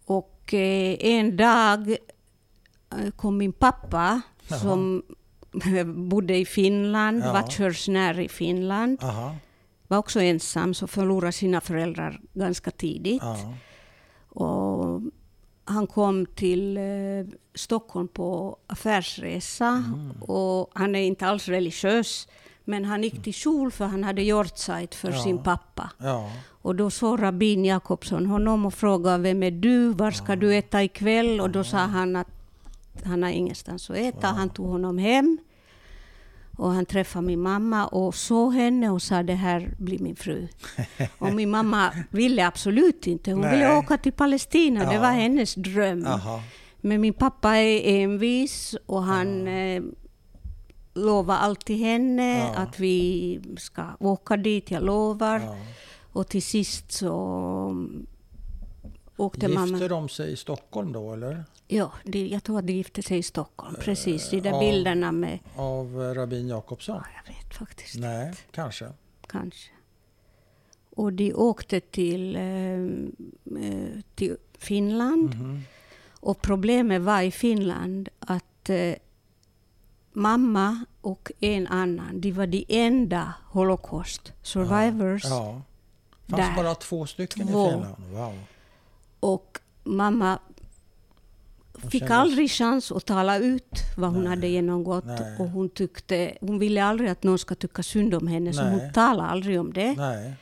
Och eh, en dag eh, kom min pappa som bodde i Finland, Ja. var körsnär i Finland. Aha. Var också ensam, så förlorade sina föräldrar ganska tidigt. Ja. Och han kom till eh, Stockholm på affärsresa. Mm. Och han är inte alls religiös. Men han gick till kjol för han hade yortzeit för Ja. sin pappa. Ja. Och då såg rabbin Jakobsson honom och frågade vem är du, var ska du äta ikväll? Och då sa han att han har ingenstans att äta. Han tog honom hem. Och han träffade min mamma och såg henne och sa det här blir min fru. och min mamma ville absolut inte. Hon Nej. ville åka till Palestina. Det Ja. var hennes dröm. Aha. Men min pappa är envis och han eh, lovar alltid henne Ja. att vi ska åka dit, jag lovar. Ja. Och till sist så åkte Gifte mamma... de sig i Stockholm då, eller? Ja, de, jag tror att de gifte sig i Stockholm. Precis, de där ja. bilderna med... Av eh, rabbin Jakobsson? Ja, jag vet faktiskt Nej, kanske. kanske. Och de åkte till, eh, eh, till Finland. Mhm. Och problemet var i Finland att eh, mamma och en annan, de var de enda Holocaust survivors. Ja. Fanns Där. bara två stycken Två. i Finland? Wow. Och mamma fick aldrig chans att tala ut vad hon Nej. hade genomgått. Nej. Och hon, tyckte, hon ville aldrig att någon ska tycka synd om henne, så Nej. hon talade aldrig om det. Nej.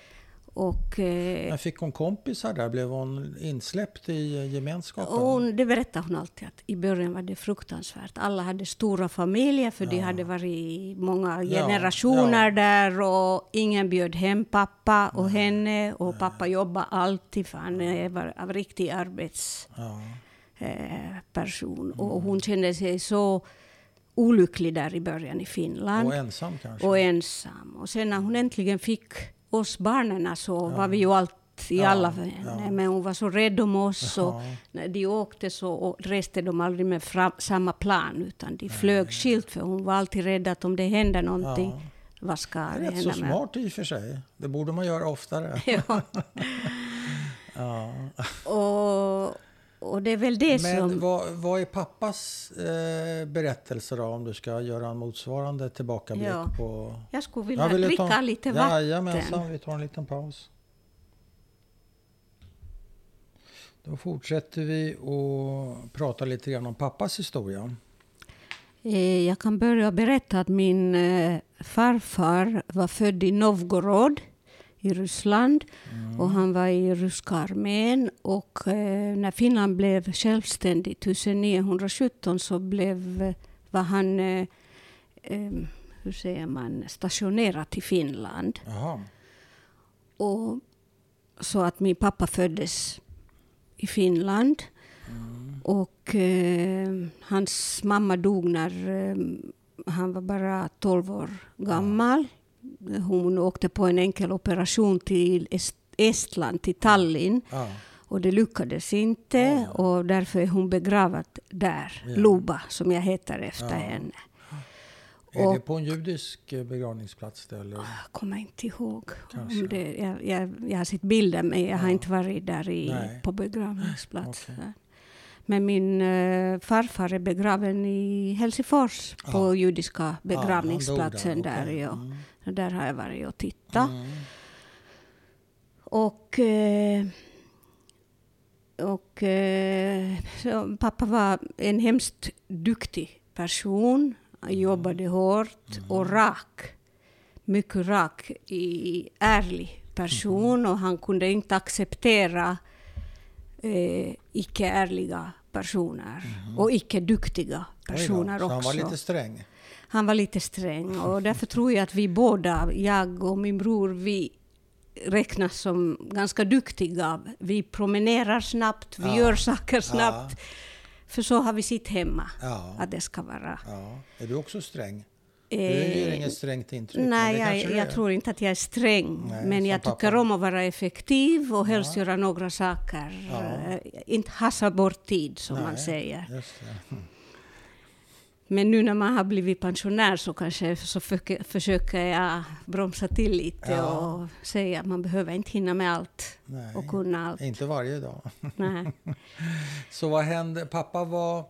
Och, eh, Men fick hon kompisar där? Blev hon insläppt i gemenskapen? och hon, det berättade hon alltid, att i början var det fruktansvärt. Alla hade stora familjer, för Ja. hade varit många Ja, generationer ja. där. Och ingen bjöd hem pappa och henne. Och pappa jobbade alltid, för han var av riktig arbets... Ja. eh. Och hon kände sig så olycklig där i början i Finland. Och ensam kanske? Och ensam. Och sen när hon äntligen fick oss barnen så var vi ju allt i Ja, alla ja. Men hon var så rädd om oss. Och när de åkte så reste de aldrig med fram, samma plan. Utan de flög skilt för hon var alltid rädd att om det händer någonting, Ja. vad ska Det är det rätt så hända smart i och för sig. Det borde man göra oftare. ja. Ja. och, och det är väl det Men som... vad, vad är pappas eh, berättelse då, om du ska göra en motsvarande tillbakablick Ja. på... Jag skulle vilja Jag ville dricka ta- lite vatten. Jajamensan, vi tar en liten paus. Då fortsätter vi och prata lite grann om pappas historia. Eh, Jag kan börja berätta att min eh, farfar var född i Novgorod i Ryssland. Och han var i ryska armén. Och eh, när Finland blev självständigt 1917 så blev, eh, var han eh, eh, hur säger man, stationerad i Finland. Jaha. Och, så att min pappa föddes i Finland. Och eh, hans mamma dog när eh, han var bara 12 år gammal. Hon åkte på en enkel operation till Est- Estland, till Tallinn. Ja. Och det lyckades inte och därför är hon begravd där, Ja. Luba, som jag heter efter Ja. henne. Är Och- det på en judisk eh, begravningsplats? Eller? Jag kommer inte ihåg. Kanske. Om det, jag, jag, jag har sett bilder men jag har Ja. inte varit där i, Nej. på begravningsplats. Okej. Men min eh, farfar är begraven i Helsingfors på Ja. judiska han begravningsplatsen dog där. Ja. Mm. Där har jag varit och tittat. Mm. Och, eh, och eh, pappa var en hemskt duktig person. Han jobbade hårt och rak. Mycket rak, i, ärlig person. Och han kunde inte acceptera eh, icke-ärliga personer. Och icke-duktiga Oj då, personer så också. han var lite sträng. Han var lite sträng och därför tror jag att vi båda, jag och min bror, vi räknas som ganska duktiga. Vi promenerar snabbt, vi Ja. gör saker snabbt. För så har vi sitt hemma, Ja. att det ska vara. Ja. Är du också sträng? Du Eh, ger inget strängt intryck. Nej, jag, jag tror inte att jag är sträng. Nej, men jag pappa. tycker om att vara effektiv och helst göra några saker. Ja. Eh, Inte hassa bort tid, som man Nej, säger. Just det. Men nu när man har blivit pensionär så kanske så försöker, försöker jag bromsa till lite Ja. och säga att man behöver inte hinna med allt Nej, och kunna allt. inte varje dag. Nej. Så vad hände? Pappa var...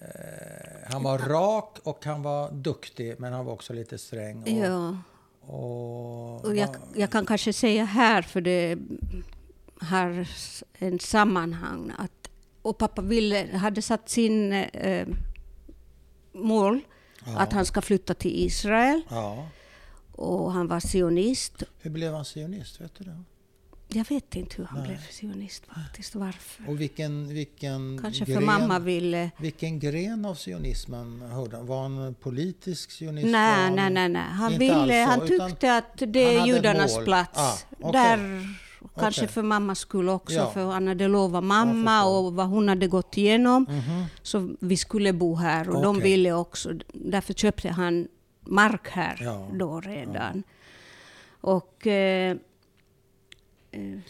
Eh, han var rak och han var duktig, men han var också lite sträng. Och, Ja. och, Och jag, jag kan kanske säga här, för det har en sammanhang, att och pappa ville, hade satt sin eh, mål Ja. att han ska flytta till Israel Ja. och han var sionist. Hur blev han sionist? Vet du det? Jag vet inte hur han Nej. blev sionist faktiskt, varför. Och vilken, vilken Kanske för gren, mamma ville... Vilken gren av sionismen hörde han? Var han politisk sionist? Nej, han, nej, nej, nej. Han, ville, han tyckte att det är judarnas plats. Ah, okej. Där, kanske Okej. för mammas skull också, Ja. för han hade lovat mamma och vad hon hade gått igenom. Mhm. Så vi skulle bo här och de Okej. ville också. Därför köpte han mark här Ja, då redan. Och eh, eh,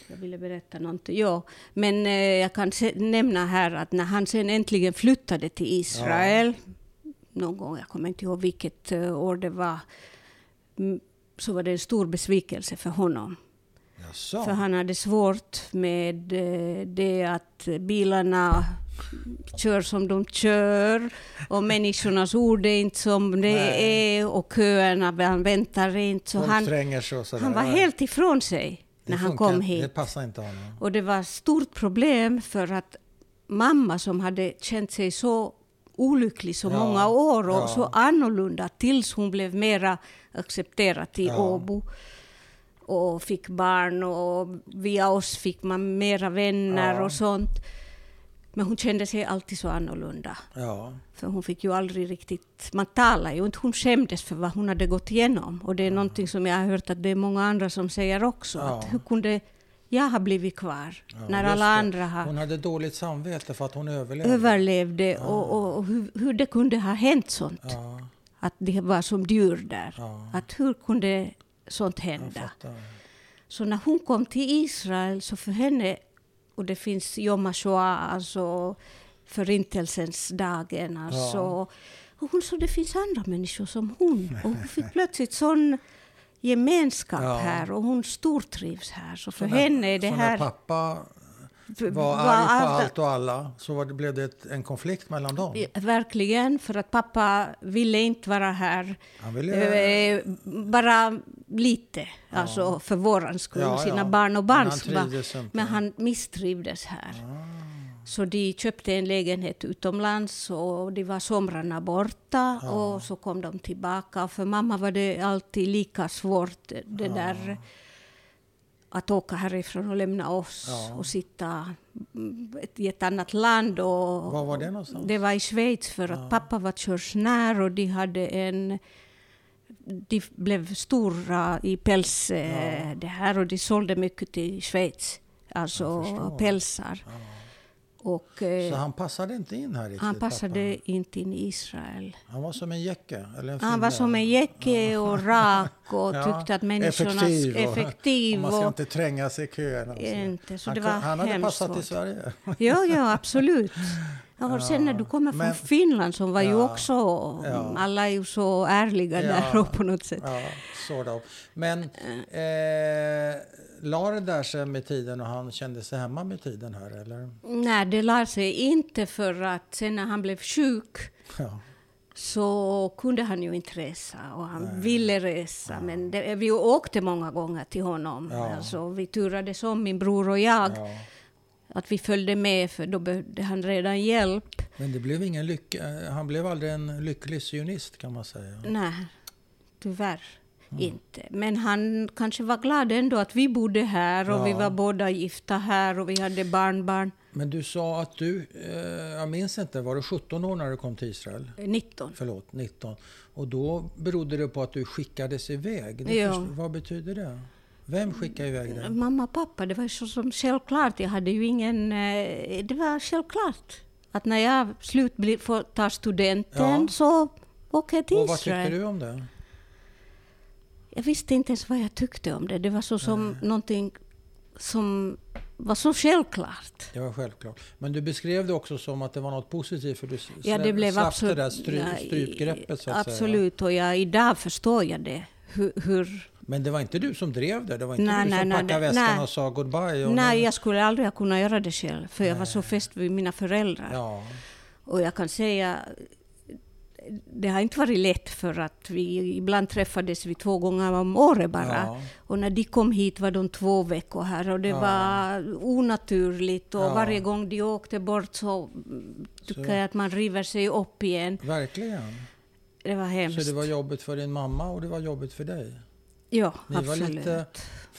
jag ville berätta någonting. Ja, men eh, jag kan nämna här att när han sen äntligen flyttade till Israel, någon gång, jag kommer inte ihåg vilket eh, år det var, mm, så var det en stor besvikelse för honom. Jaså? För han hade svårt med eh, det att bilarna kör som de kör och människornas ord är inte som det Nej. är och köerna, han väntar inte. Så Folk han, han var helt ifrån sig när han kom hit. Det passar inte honom. Och det var ett stort problem för att mamma som hade känt sig så olycklig så Ja, många år och ja. så annorlunda tills hon blev mera accepterad i Ja. Åbo och fick barn och via oss fick man mera vänner och sånt. Men hon kände sig alltid så annorlunda. Ja. För hon fick ju aldrig riktigt... Man talar ju inte. Hon skämdes för vad hon hade gått igenom. Och det är någonting som jag har hört att det är många andra som säger också. Ja. Att hur kunde jag ha blivit kvar Ja, när alla det. andra har Hon hade dåligt samvete för att hon överlevde. överlevde och, och, och hur, hur det kunde ha hänt sånt. Ja, Att det var som djur där. ja. Att hur kunde sånt hända? Så när hon kom till Israel så för henne, och det finns Yom HaShoah, alltså förintelsens dagen, alltså. Ja. Och hon sa det finns andra människor som hon. Och hon fick plötsligt sån gemenskap Ja. här och hon stortrivs här. Så för Så när- henne är det så här... när pappa var arg på alla- allt och alla så var det, blev det ett, en konflikt mellan dem. Ja, Verkligen, för att pappa ville inte vara här. Han ville... Eh, bara lite, alltså för våran skull, Ja, sina ja. barn och Men han barns barn. trivdes inte. Men han misstrivdes här. Så de köpte en lägenhet utomlands och de var somrarna borta och så kom de tillbaka. För mamma var det alltid lika svårt det där att åka härifrån och lämna oss Ja. och sitta mm, i ett annat land. Och, Var var det någonstans? det var i Schweiz för att pappa var körsnär och de hade en... De blev stora i päls eh, det här och de sålde mycket till Schweiz. Alltså pälsar. Och eh, Så han passade inte in här riktigt? han passade pappa. inte in i Israel. Han var som en jäcke? Eller en Han var som en jäcke och rak och Ja, tyckte att människorna... effektiv. Och, effektiv och man ska och, inte tränga sig i köerna. så. inte, så han, det var han hade passat i. Sverige. Ja, ja, absolut. Ja, och sen när du kommer från Men- Finland som var ju Ja, också... ja. Alla är ju så ärliga Ja. där på något sätt. Ja, sort of. Men eh, la det där sig med tiden och han kände sig hemma med tiden här eller? Nej, det lär sig inte för att sen när han blev sjuk Ja. så kunde han ju inte resa och han Nej. ville resa. Ja. Men det, vi åkte många gånger till honom. Ja. Alltså, vi turades om, min bror och jag. Ja. Att vi följde med för då behövde han redan hjälp. Men det blev ingen lycka. Han blev aldrig en lycklig sionist kan man säga. Nej, tyvärr. Mm. inte. Men han kanske var glad ändå att vi bodde här och ja. vi var båda gifta här och vi hade barnbarn. Men du sa att du, eh, jag minns inte, var du 17 år när du kom till Israel? 19. Förlåt, 19. Och då berodde det på att du skickades iväg. Ja. Först, vad betyder det? Vem skickade iväg dig? Mamma och pappa, det var så som självklart. Jag hade ju ingen... Eh, det var självklart att när jag slut får ta studenten ja. så åker jag till Israel. Och vad tyckte du om det? Jag visste inte ens vad jag tyckte om det. Det var så som Nej. någonting som var så självklart. Det var självklart. Men du beskrev det också som att det var något positivt för du ja, det blev slapp absolut, det där stry, strypgreppet så att Absolut, säga. och jag, idag förstår jag det. Hur, hur, Men det var inte du som drev det? Det var inte nej, du som nej, packade väskan nej. och sa goodbye? Och nej, jag skulle aldrig ha kunnat göra det själv, för jag var så fäst vid mina föräldrar. Ja. Och jag kan säga, det har inte varit lätt för att vi ibland träffades vi två gånger om året bara. Ja. Och när de kom hit var de två veckor här och det ja. var onaturligt och ja. varje gång de åkte bort så tycker så. jag att man river sig upp igen. Verkligen. Det var hemskt. Så det var jobbigt för din mamma och det var jobbigt för dig? Ja, Ni absolut. var lite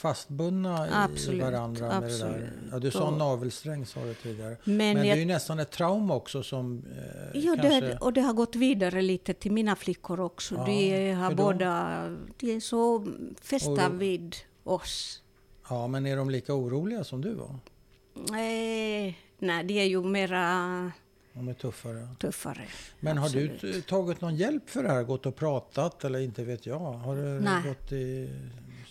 fastbundna absolut, i varandra med absolut. det där. Ja, du sa navelsträng sa du tidigare. Men, Men det är ju nästan ett trauma också som eh, Ja, kanske... det, och det har gått vidare lite till mina flickor också. Ja, de har båda, de är så fästa vid oss. Ja, men är de lika oroliga som du var? Eh, nej, de är ju mera de är tuffare. tuffare Men absolut. har du tagit någon hjälp för det här? Gått och pratat eller inte vet jag? Har du Nej. gått i,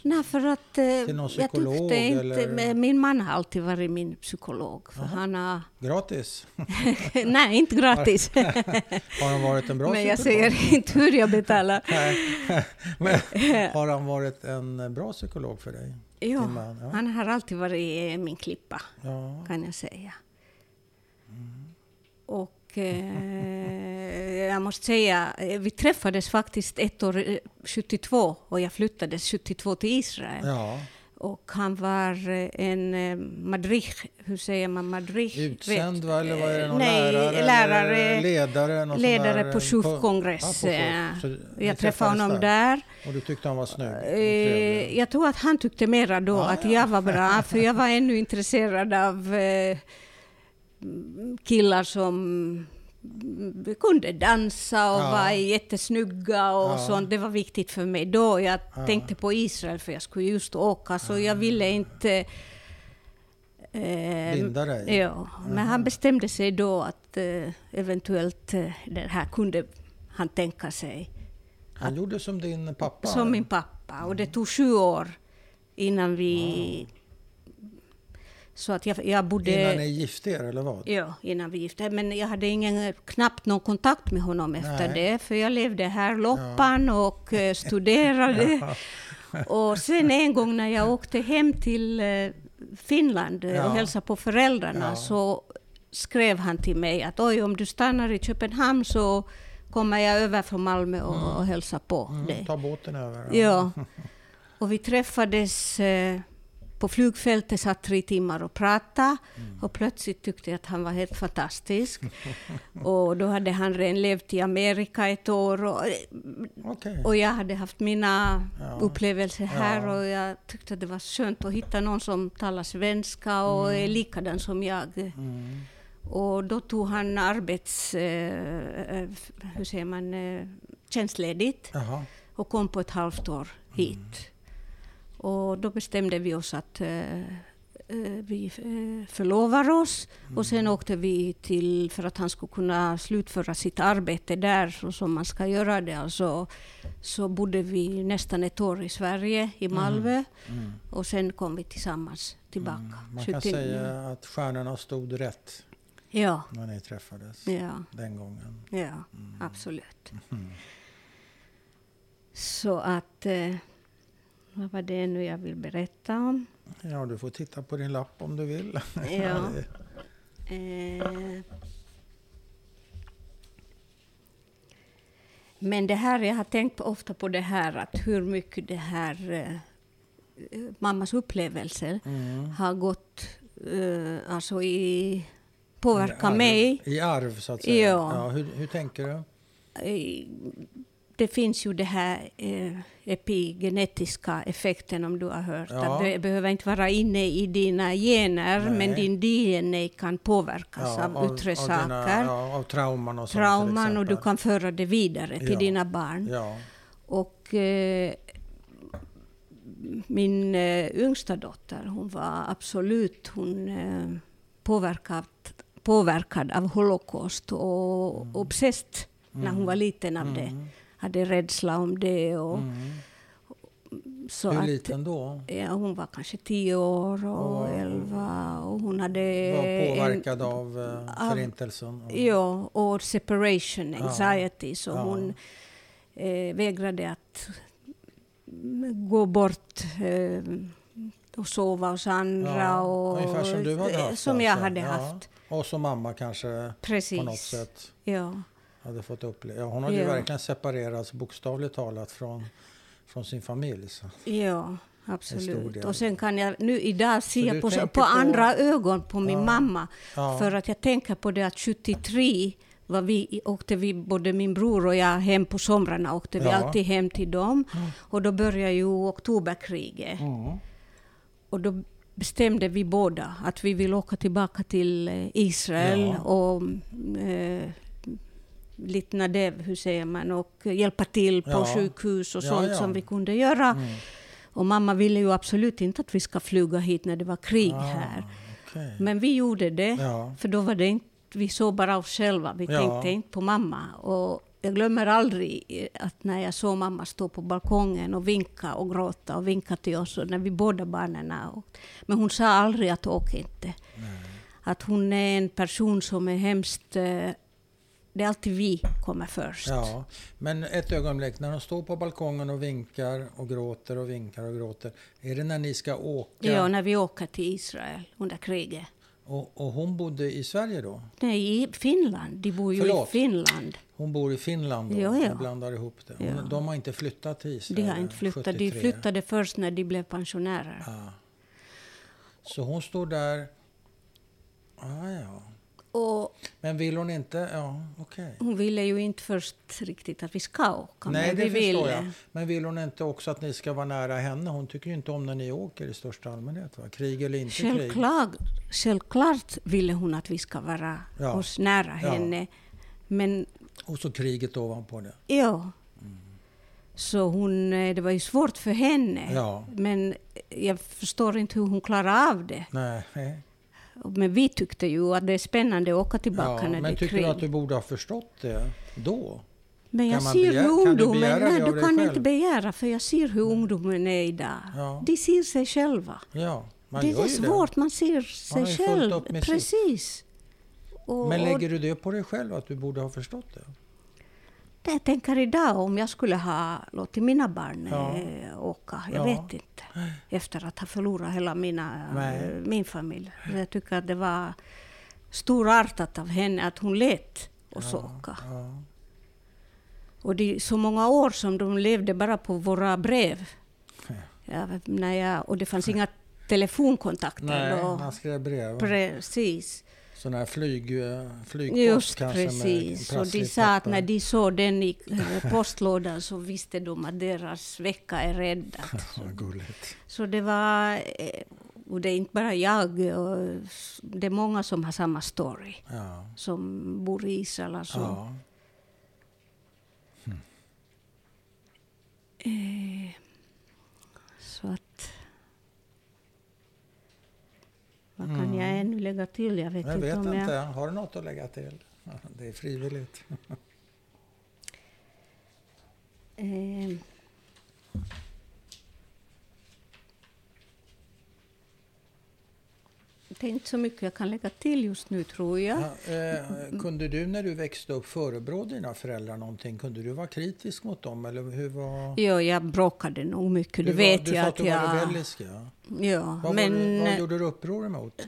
Nej, för att eh? Jag tyckte inte, eller? Min man har alltid varit min psykolog. För han har... Gratis? Nej, inte gratis. har han varit en bra Men jag säger inte hur jag betalar. Men har han varit en bra psykolog för dig? Ja, ja. han har alltid varit min klippa, ja. kan jag säga. Och eh, jag måste säga, eh, vi träffades faktiskt ett år, 72, eh, och jag flyttade 72 till Israel. Ja. Och han var eh, en madrich, hur säger man madrich? Utsänd va, eller var det någon Nej, lärare? lärare ledare? Ledare på SUF-kongress. Ja, jag träffade honom där. Och du tyckte han var snygg? jag tror att han tyckte mera då ah, att ja. jag var bra, för jag var ännu intresserad av killar som kunde dansa och ja. var jättesnygga och ja. sånt. Det var viktigt för mig då. Jag ja. tänkte på Israel för jag skulle just åka, så jag ville inte... Eh, Binda dig? Ja, men han bestämde sig då att eh, eventuellt eh, det här kunde han tänka sig. Han gjorde som din pappa? Som min pappa. Och det tog sju år innan vi så att jag, jag bodde... Innan ni gifte er, eller vad? Ja, innan vi gifte Men jag hade ingen, knappt någon kontakt med honom efter Nej. det, för jag levde här loppan ja. och uh, studerade. ja. Och sen en gång när jag åkte hem till uh, Finland uh, ja. och hälsade på föräldrarna, så skrev han till mig att oj, om du stannar i Köpenhamn så kommer jag över från Malmö och, mm. och hälsar på mm, dig. Ta båten över. Ja. Och vi träffades på flygfältet satt tre timmar och pratade mm. och plötsligt tyckte jag att han var helt fantastisk. och då hade han redan levt i Amerika ett år och, okay. och jag hade haft mina ja. upplevelser här ja. och jag tyckte att det var skönt att hitta någon som talar svenska och mm. är likadan som jag. Mm. Och då tog han arbets... Eh, eh hur säger man? Eh, tjänstledigt och kom på ett halvt år hit. Och då bestämde vi oss att uh, vi uh, förlovar oss. Mm. Och sen åkte vi till, för att han skulle kunna slutföra sitt arbete där, så som man ska göra det. Alltså, så bodde vi nästan ett år i Sverige, i mm. Malmö. Mm. Mm. Och sen kom vi tillsammans tillbaka. Mm. Man kan säga att stjärnorna stod rätt. Ja. När ni träffades ja. den gången. Ja, mm. absolut. Mm. Så att... Eh, vad var det nu jag vill berätta om? Ja, du får titta på din lapp om du vill. Ja. eh. Men det här, jag har tänkt ofta på det här att hur mycket det här eh, mammas upplevelser Mm. har gått eh, alltså i påverka arv- mig. I arv, så att säga. Ja. hur, hur tänker du? Det finns ju det här eh, epigenetiska effekten om du har hört. Ja. Att det behöver inte vara inne i dina gener, Nej. men din DNA kan påverkas av yttre saker. Dina, ja, av trauman och sånt trauman och du kan föra det vidare till Ja. dina barn. Ja, Och eh, min eh, yngsta dotter, hon var absolut hon, eh, påverkad, påverkad av Holocaust och Mm. obsessed när hon var liten av det. Hade rädsla om det. Och, mm. så Hur att, liten då? Ja, hon var kanske tio år och Och- elva och hon hade... Var en- påverkad av eh, förintelsen? Ja, och separation Ja. anxiety. Så Ja. hon eh, vägrade att gå bort eh, och sova hos andra. Ja, och, ungefär som du hade haft Som jag alltså. hade Ja. haft. Och som mamma kanske Precis. på något sätt Ja. Hade fått uppleva. Hon hade ju Ja. verkligen separerats bokstavligt talat från, från sin familj. Så. Ja, absolut. Och sen kan jag nu idag se på, på på- andra ögon på min Ja. mamma. Ja. För att jag tänker på det att 73 var vi, åkte vi, både min bror och jag hem på somrarna, åkte vi Ja. alltid hem till dem. Och då började ju oktoberkriget. Mm. Och då bestämde vi båda att vi vill åka tillbaka till eh, Israel Ja. och eh, lite nadev, hur säger man, och hjälpa till på Ja. sjukhus och sånt ja. som vi kunde göra. Mm. Och mamma ville ju absolut inte att vi ska flyga hit när det var krig Ah, här. okej. Men vi gjorde det, för då var det inte, vi såg bara oss själva. Vi tänkte inte på mamma. Och jag glömmer aldrig eh, att när jag såg mamma stå på balkongen och vinka och gråta och vinka till oss, och när vi båda barnen åkte. Men hon sa aldrig att åk inte. Att hon är en person som är hemskt... Det är alltid vi kommer först. Ja, men ett ögonblick, när de står på balkongen och vinkar och gråter och vinkar och gråter. Är det när ni ska åka? Ja, när vi åker till Israel under kriget. Och, och hon bodde i Sverige då? Nej, i Finland. De bor ju Förlåt. i Finland. Hon bor i Finland då? Ja, ja. Blandar ihop det. Hon, Ja. De har inte flyttat till De Israel? har inte flyttat. De 73. flyttade först när de blev pensionärer. Ja. Så hon står där. Ah, ja. Och Men vill hon inte? Ja, okej. hon ville ju inte först riktigt att vi ska åka. Nej, men det vi förstår ville. jag. Men vill hon inte också att ni ska vara nära henne? Hon tycker ju inte om när ni åker i största allmänhet. Va? Krig eller inte krig. Självklart, självklart ville hon att vi ska vara Ja. oss nära Ja. henne. Men Och så kriget ovanpå det. ja. Så hon, eh, det var ju svårt för henne. Ja. Men jag förstår inte hur hon klarade av det. Nej. Men vi tyckte ju att det är spännande att åka tillbaka Ja, när det men är tycker krig. du att du borde ha förstått det då? Men jag man ser begära- hur kan du ungdomen... det nej, du kan själv? inte begära, för jag ser hur ungdomen är idag. Ja. De ser sig själva. Ja, man det är svårt, man ser sig fullt själv. Precis. det. Och, Men lägger du det på dig själv att du borde ha förstått det? Det jag tänker idag, om jag skulle ha låtit mina barn Ja. eh, åka, jag Ja. vet inte. Efter att ha förlorat hela mina, Nej. eh, min familj. Jag tycker att det var storartat av henne att hon lät oss åka. Ja. Och det så många år som de levde bara på våra brev. Ja. Ja, när jag, och det fanns inga telefonkontakter Nej, då. man skrev brev. Precis. Sån här flyg, eh, flygpost Just kanske precis. Och de sa att när de såg den i postlådan så visste de att deras vecka är räddad. Gulligt. Så det var... eh, Och det är inte bara jag, det är många som har samma story. Ja. Som bor i Israel. Alltså. ja. Eh, så att... Vad kan jag ännu lägga till? Jag vet Jag inte vet inte. jag... Har du något att lägga till? Det är frivilligt. Eh, det är inte så mycket jag kan lägga till just nu, tror jag. Ja, eh, kunde du när du växte upp förebrå dina föräldrar någonting? Kunde du vara kritisk mot dem? Eller hur var... Jo, jag bråkade nog mycket, det du var, vet du jag sa att du var jag... rebellisk, ja. Ja, Vad, men... var du, vad gjorde du uppror emot?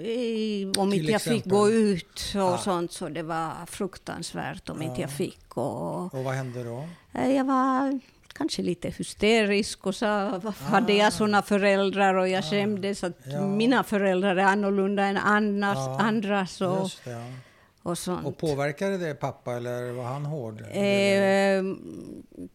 i, om Till inte jag fick gå ut och Ja. sånt, så det var fruktansvärt om inte jag Ja. fick. Och, Och vad hände då? eh, jag var kanske lite hysterisk och sa, varför hade Ah. jag såna föräldrar? Och jag skämdes att Ja. mina föräldrar är annorlunda än annars, Ja, andras och, det, ja. Och sånt. Och påverkade det pappa eller var han hård? Eh,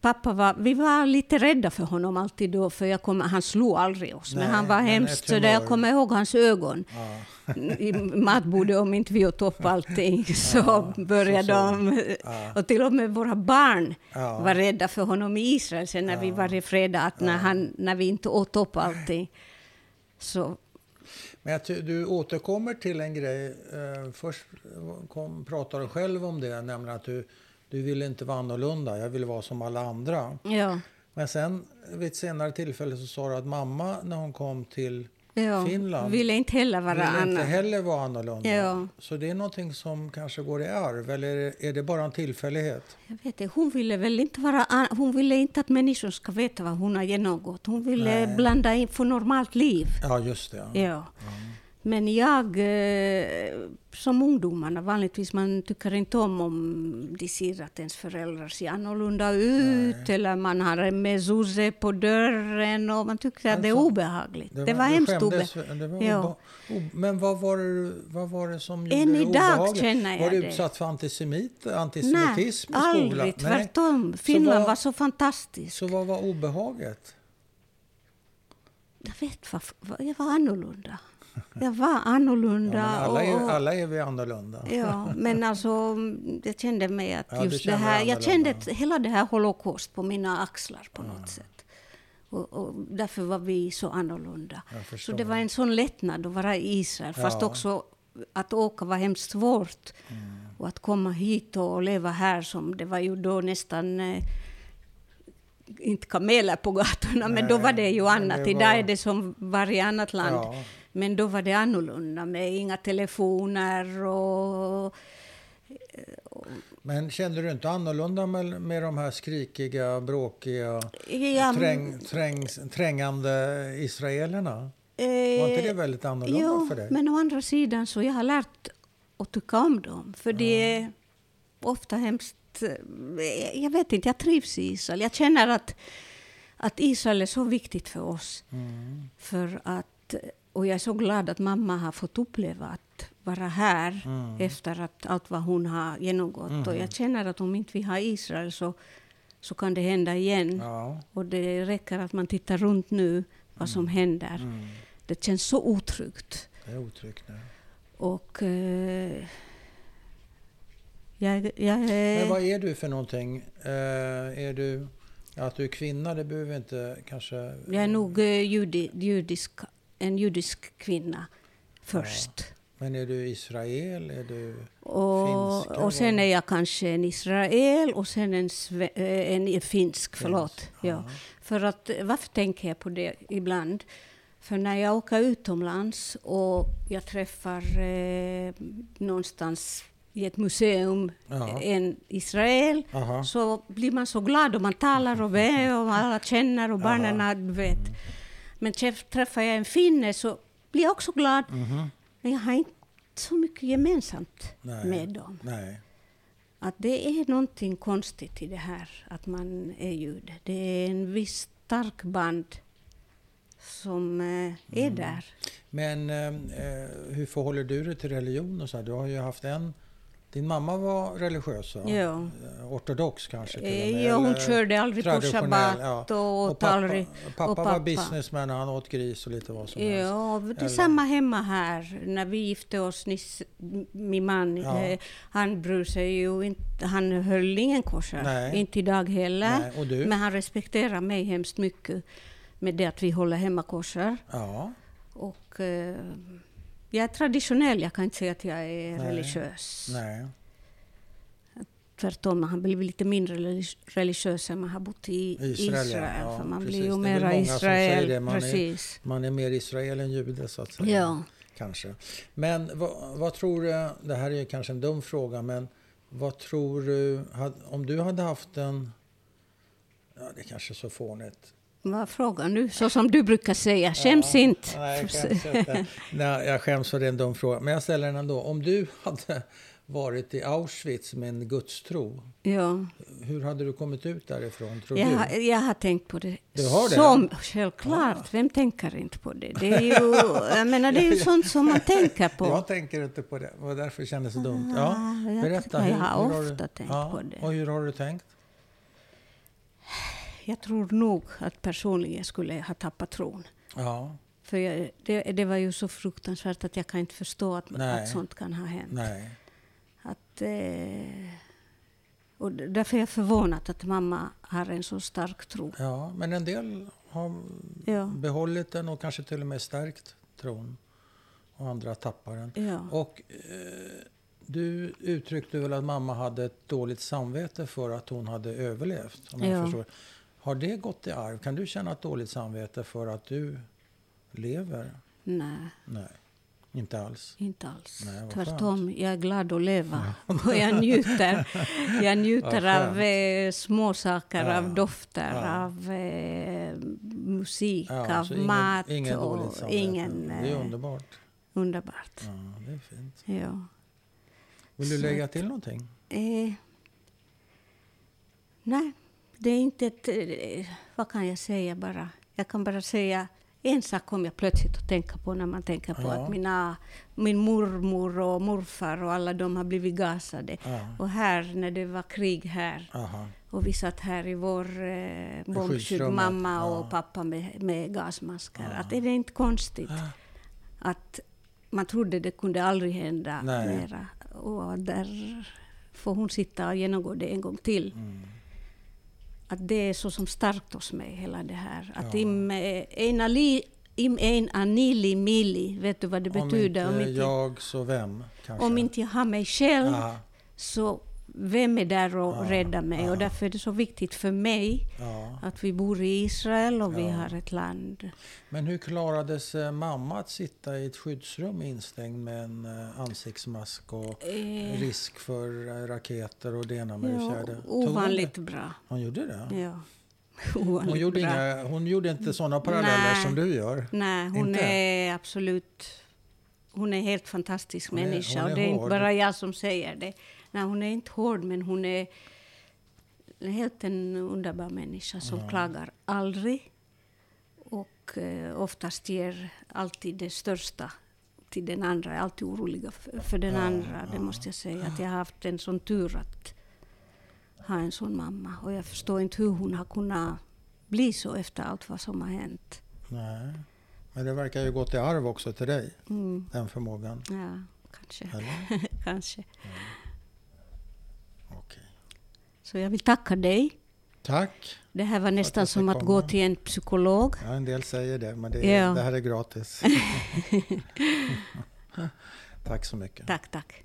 pappa var, vi var lite rädda för honom alltid då, för jag kom, han slog aldrig oss. Nej, men han var men hemskt, så där jag kommer ihåg hans ögon Ja. i matbordet om inte vi åt upp allting. Så Ja, började så de, Ja. och till och med våra barn var rädda för honom i Israel sen när vi var i fredag, att när, han, när vi inte åt upp allting. Så Men du återkommer till en grej. Eh, först kom, pratar du själv om det, nämligen att du, du ville inte vara annorlunda. Jag ville vara som alla andra. ja, Men sen vid ett senare tillfälle så sa du att mamma när hon kom till ja. Finland ville inte heller vara ville inte annan. heller vara annorlunda. Ja. Så det är någonting som kanske går i arv eller är det, bara en tillfällighet? Jag vet inte, hon ville väl inte vara... Hon ville inte att människor ska veta vad hon har genomgått. Hon ville Nej. blanda in för normalt liv. Ja, just det. Ja. Ja. Men jag, eh, som ungdomarna vanligtvis, man tycker inte om om de ser att ens föräldrar ser annorlunda ut Nej. eller man har en mezuzah på dörren och man tycker att det är Alltså, obehagligt. Det, var hemskt obehagligt. det var Ja. obe, ob, Men vad var, det, vad var det som gjorde Än det idag obehagligt? känner jag Var du utsatt för antisemit, Nej, antisemitism i skolan? aldrig. Tvärtom. Finland vad- var så fantastiskt. Så vad var obehaget? Jag vet vad jag var annorlunda. Jag var annorlunda. Ja, alla, är, och, alla är vi annorlunda. Ja, men alltså jag kände mig att Ja, just det här, jag kände hela det här holocaust på mina axlar på något sätt. Och, och därför var vi så annorlunda. Så det var en sån lättnad att vara i Israel, fast också att åka var hemskt svårt. Mm. Och att komma hit och leva här, som det var ju då nästan eh, inte kameler på gatorna, men då Nej, var det ju annat. det Idag var- är det som varje annat land. Ja. Men då var det annorlunda med inga telefoner och... Men kände du inte annorlunda med, med de här skrikiga, bråkiga, Ja, träng, träng, trängande israelerna? eh, Var inte det väldigt annorlunda jo, för dig? men å andra sidan så jag har lärt att tycka om dem. För det är ofta hemskt... eh, Jag vet inte, jag trivs i Israel. Jag känner att, att Israel är så viktigt för oss. Mm. För att, och jag är så glad att mamma har fått uppleva att vara här Mm. efter att allt vad hon har genomgått. Och jag känner att om inte vi har Israel så, så kan det hända igen. Ja. Och det räcker att man tittar runt nu vad som händer. Mm. Det känns så otryggt. Det är otryggt nu. Och eh, jag, jag Men vad är du för någonting? Eh, är du... Att du är kvinna, det behöver inte kanske... Jag är nog eh, judi, judisk, en judisk kvinna först. Men är du Israel? Är du... Och, Finska, och sen är jag kanske en Israel och sen en, sve, eh, en finsk. Förlåt. Ja. Ja. För att, eh, varför tänker jag på det ibland? För när jag åker utomlands och jag träffar eh, någonstans i ett museum Ja. en Israel Aha. så blir man så glad och man talar och och alla känner och barnen du vet. Men träff- träffar jag en finne så blir jag också glad. Mhm. Men jag har inte så mycket gemensamt Nej. med dem. Nej. Att det är någonting konstigt i det här att man är jude. Det är en viss stark band som eh, är där. Men eh, eh, hur förhåller du dig till religion och så här? Du har ju haft en... Din mamma var religiös va? Ja. Eh, Ortodox kanske till och Eh, med? Ja, hon körde aldrig på shabbat ja. och åt pappa, aldrig... pappa, och var pappa. businessman och han åt gris och lite vad som helst. Ja, det samma hemma här. När vi gifte oss, nyss, min man, Ja. eh, han bryr sig ju inte, han höll ingen kosher. Inte idag heller. Nej, och du? Men han respekterar mig hemskt mycket med det att vi håller hemma kosher. Ja. Och eh, jag är traditionell, jag kan inte säga att jag är Nej. religiös. Nej. Tvärtom, man har blivit lite mindre relig- religiös än man har bott i Israel, Israel. ja. För man precis. blir ju är mera Israel. Man är- precis. Man är mer Israel än jude så att säga. Ja. Kanske. Men vad, vad tror du, det här är ju kanske en dum fråga, men vad tror du, om du hade haft en, ja det är kanske är så fånigt, Vad frågan nu? Så som du brukar säga, skäms Ja, inte. Nej, jag skäms inte. Nej, jag skäms för den dum frågan. Men jag ställer den ändå. Om du hade varit i Auschwitz med en gudstro, Ja, hur hade du kommit ut därifrån, tror jag, du? har- jag har tänkt på det. Du har det? Som, självklart, vem tänker inte på det? Det är ju, jag menar, det är ju sånt som man tänker på. Jag tänker inte på det. Och därför kändes det dumt. Ja, Ah, jag- berätta. jag har du- ofta tänkt ja, på det. Och hur har du tänkt? Jag tror nog att personligen skulle ha tappat tron. Ja, För jag, det, det var ju så fruktansvärt att jag kan inte förstå att, att sånt kan ha hänt. nej. Att, eh, och därför är jag förvånad att mamma har en så stark tro. Ja, men en del har Ja. behållit den och kanske till och med stärkt tron. Och andra tappar den. Ja. Och eh, du uttryckte väl att mamma hade ett dåligt samvete för att hon hade överlevt? Om jag Ja. förstår. Har det gått i arv? Kan du känna ett dåligt samvete för att du lever? Nej, Nej, inte alls. inte alls. Nej, Tvärtom, jag är glad att leva. Och jag njuter, jag njuter av eh, små saker, Ja. av dofter, Ja. av eh, musik, Ja, av så ingen, mat. ingen och ingen, Det är eh, underbart. underbart. Ja, det är fint. Ja. Vill du Så lägga till någonting? Eh, nej, det är inte ett... Eh, vad kan jag säga bara? Jag kan bara säga en sak kom jag plötsligt att tänka på när man tänker på Ja. att mina, min mormor och morfar och alla de har blivit gasade. Ja. Och här, när det var krig här, Aha. och vi satt här i vår eh, bombskydd, mamma ja. och pappa med, med gasmasker. Att är det inte konstigt att man trodde det kunde aldrig hända Nej. mera. Och där får hon sitta och genomgå det en gång till. Mm. Att det är så som starkt hos mig, hela det här. Att Ja. im, eh, en, ali, im en anili mili, vet du vad det betyder? Om inte om, inte, jag så vem? Kanske. om inte jag har mig själv, Aha. så vem är där och Ja, räddar mig? ja. Och därför är det så viktigt för mig Ja. att vi bor i Israel och vi har ett land. Men hur klarades eh, mamma att sitta i ett skyddsrum instängd med en eh, ansiktsmask och Eh, risk för eh, raketer och det ena med det fjärde? Hon ovanligt bra. Hon gjorde det? Ja. Ovanligt Hon gjorde, bra. inga, hon gjorde inte sådana paralleller Nej. som du gör? Nej, hon Inte? är absolut... Hon är en helt fantastisk Hon är- människa. hon är och det är inte bara jag som säger det. Nej, hon är inte hård, men hon är helt en underbar människa som Ja. klagar aldrig. Och eh, oftast ger alltid det största till den andra. Är alltid oroliga för, för den Ja, andra. Det ja. måste jag säga. Att jag har haft en sån tur att ha en sån mamma. Och jag förstår inte hur hon har kunnat bli så efter allt vad som har hänt. Nej. Men det verkar ju gått i arv också till dig, Mm. den förmågan. Ja, kanske. Kanske. Okej. Så jag vill tacka dig. Tack. Det här var nästan som att komma. gå till en psykolog. Ja, en del säger det, men det, är, Ja. det här är gratis. Tack så mycket. Tack, tack.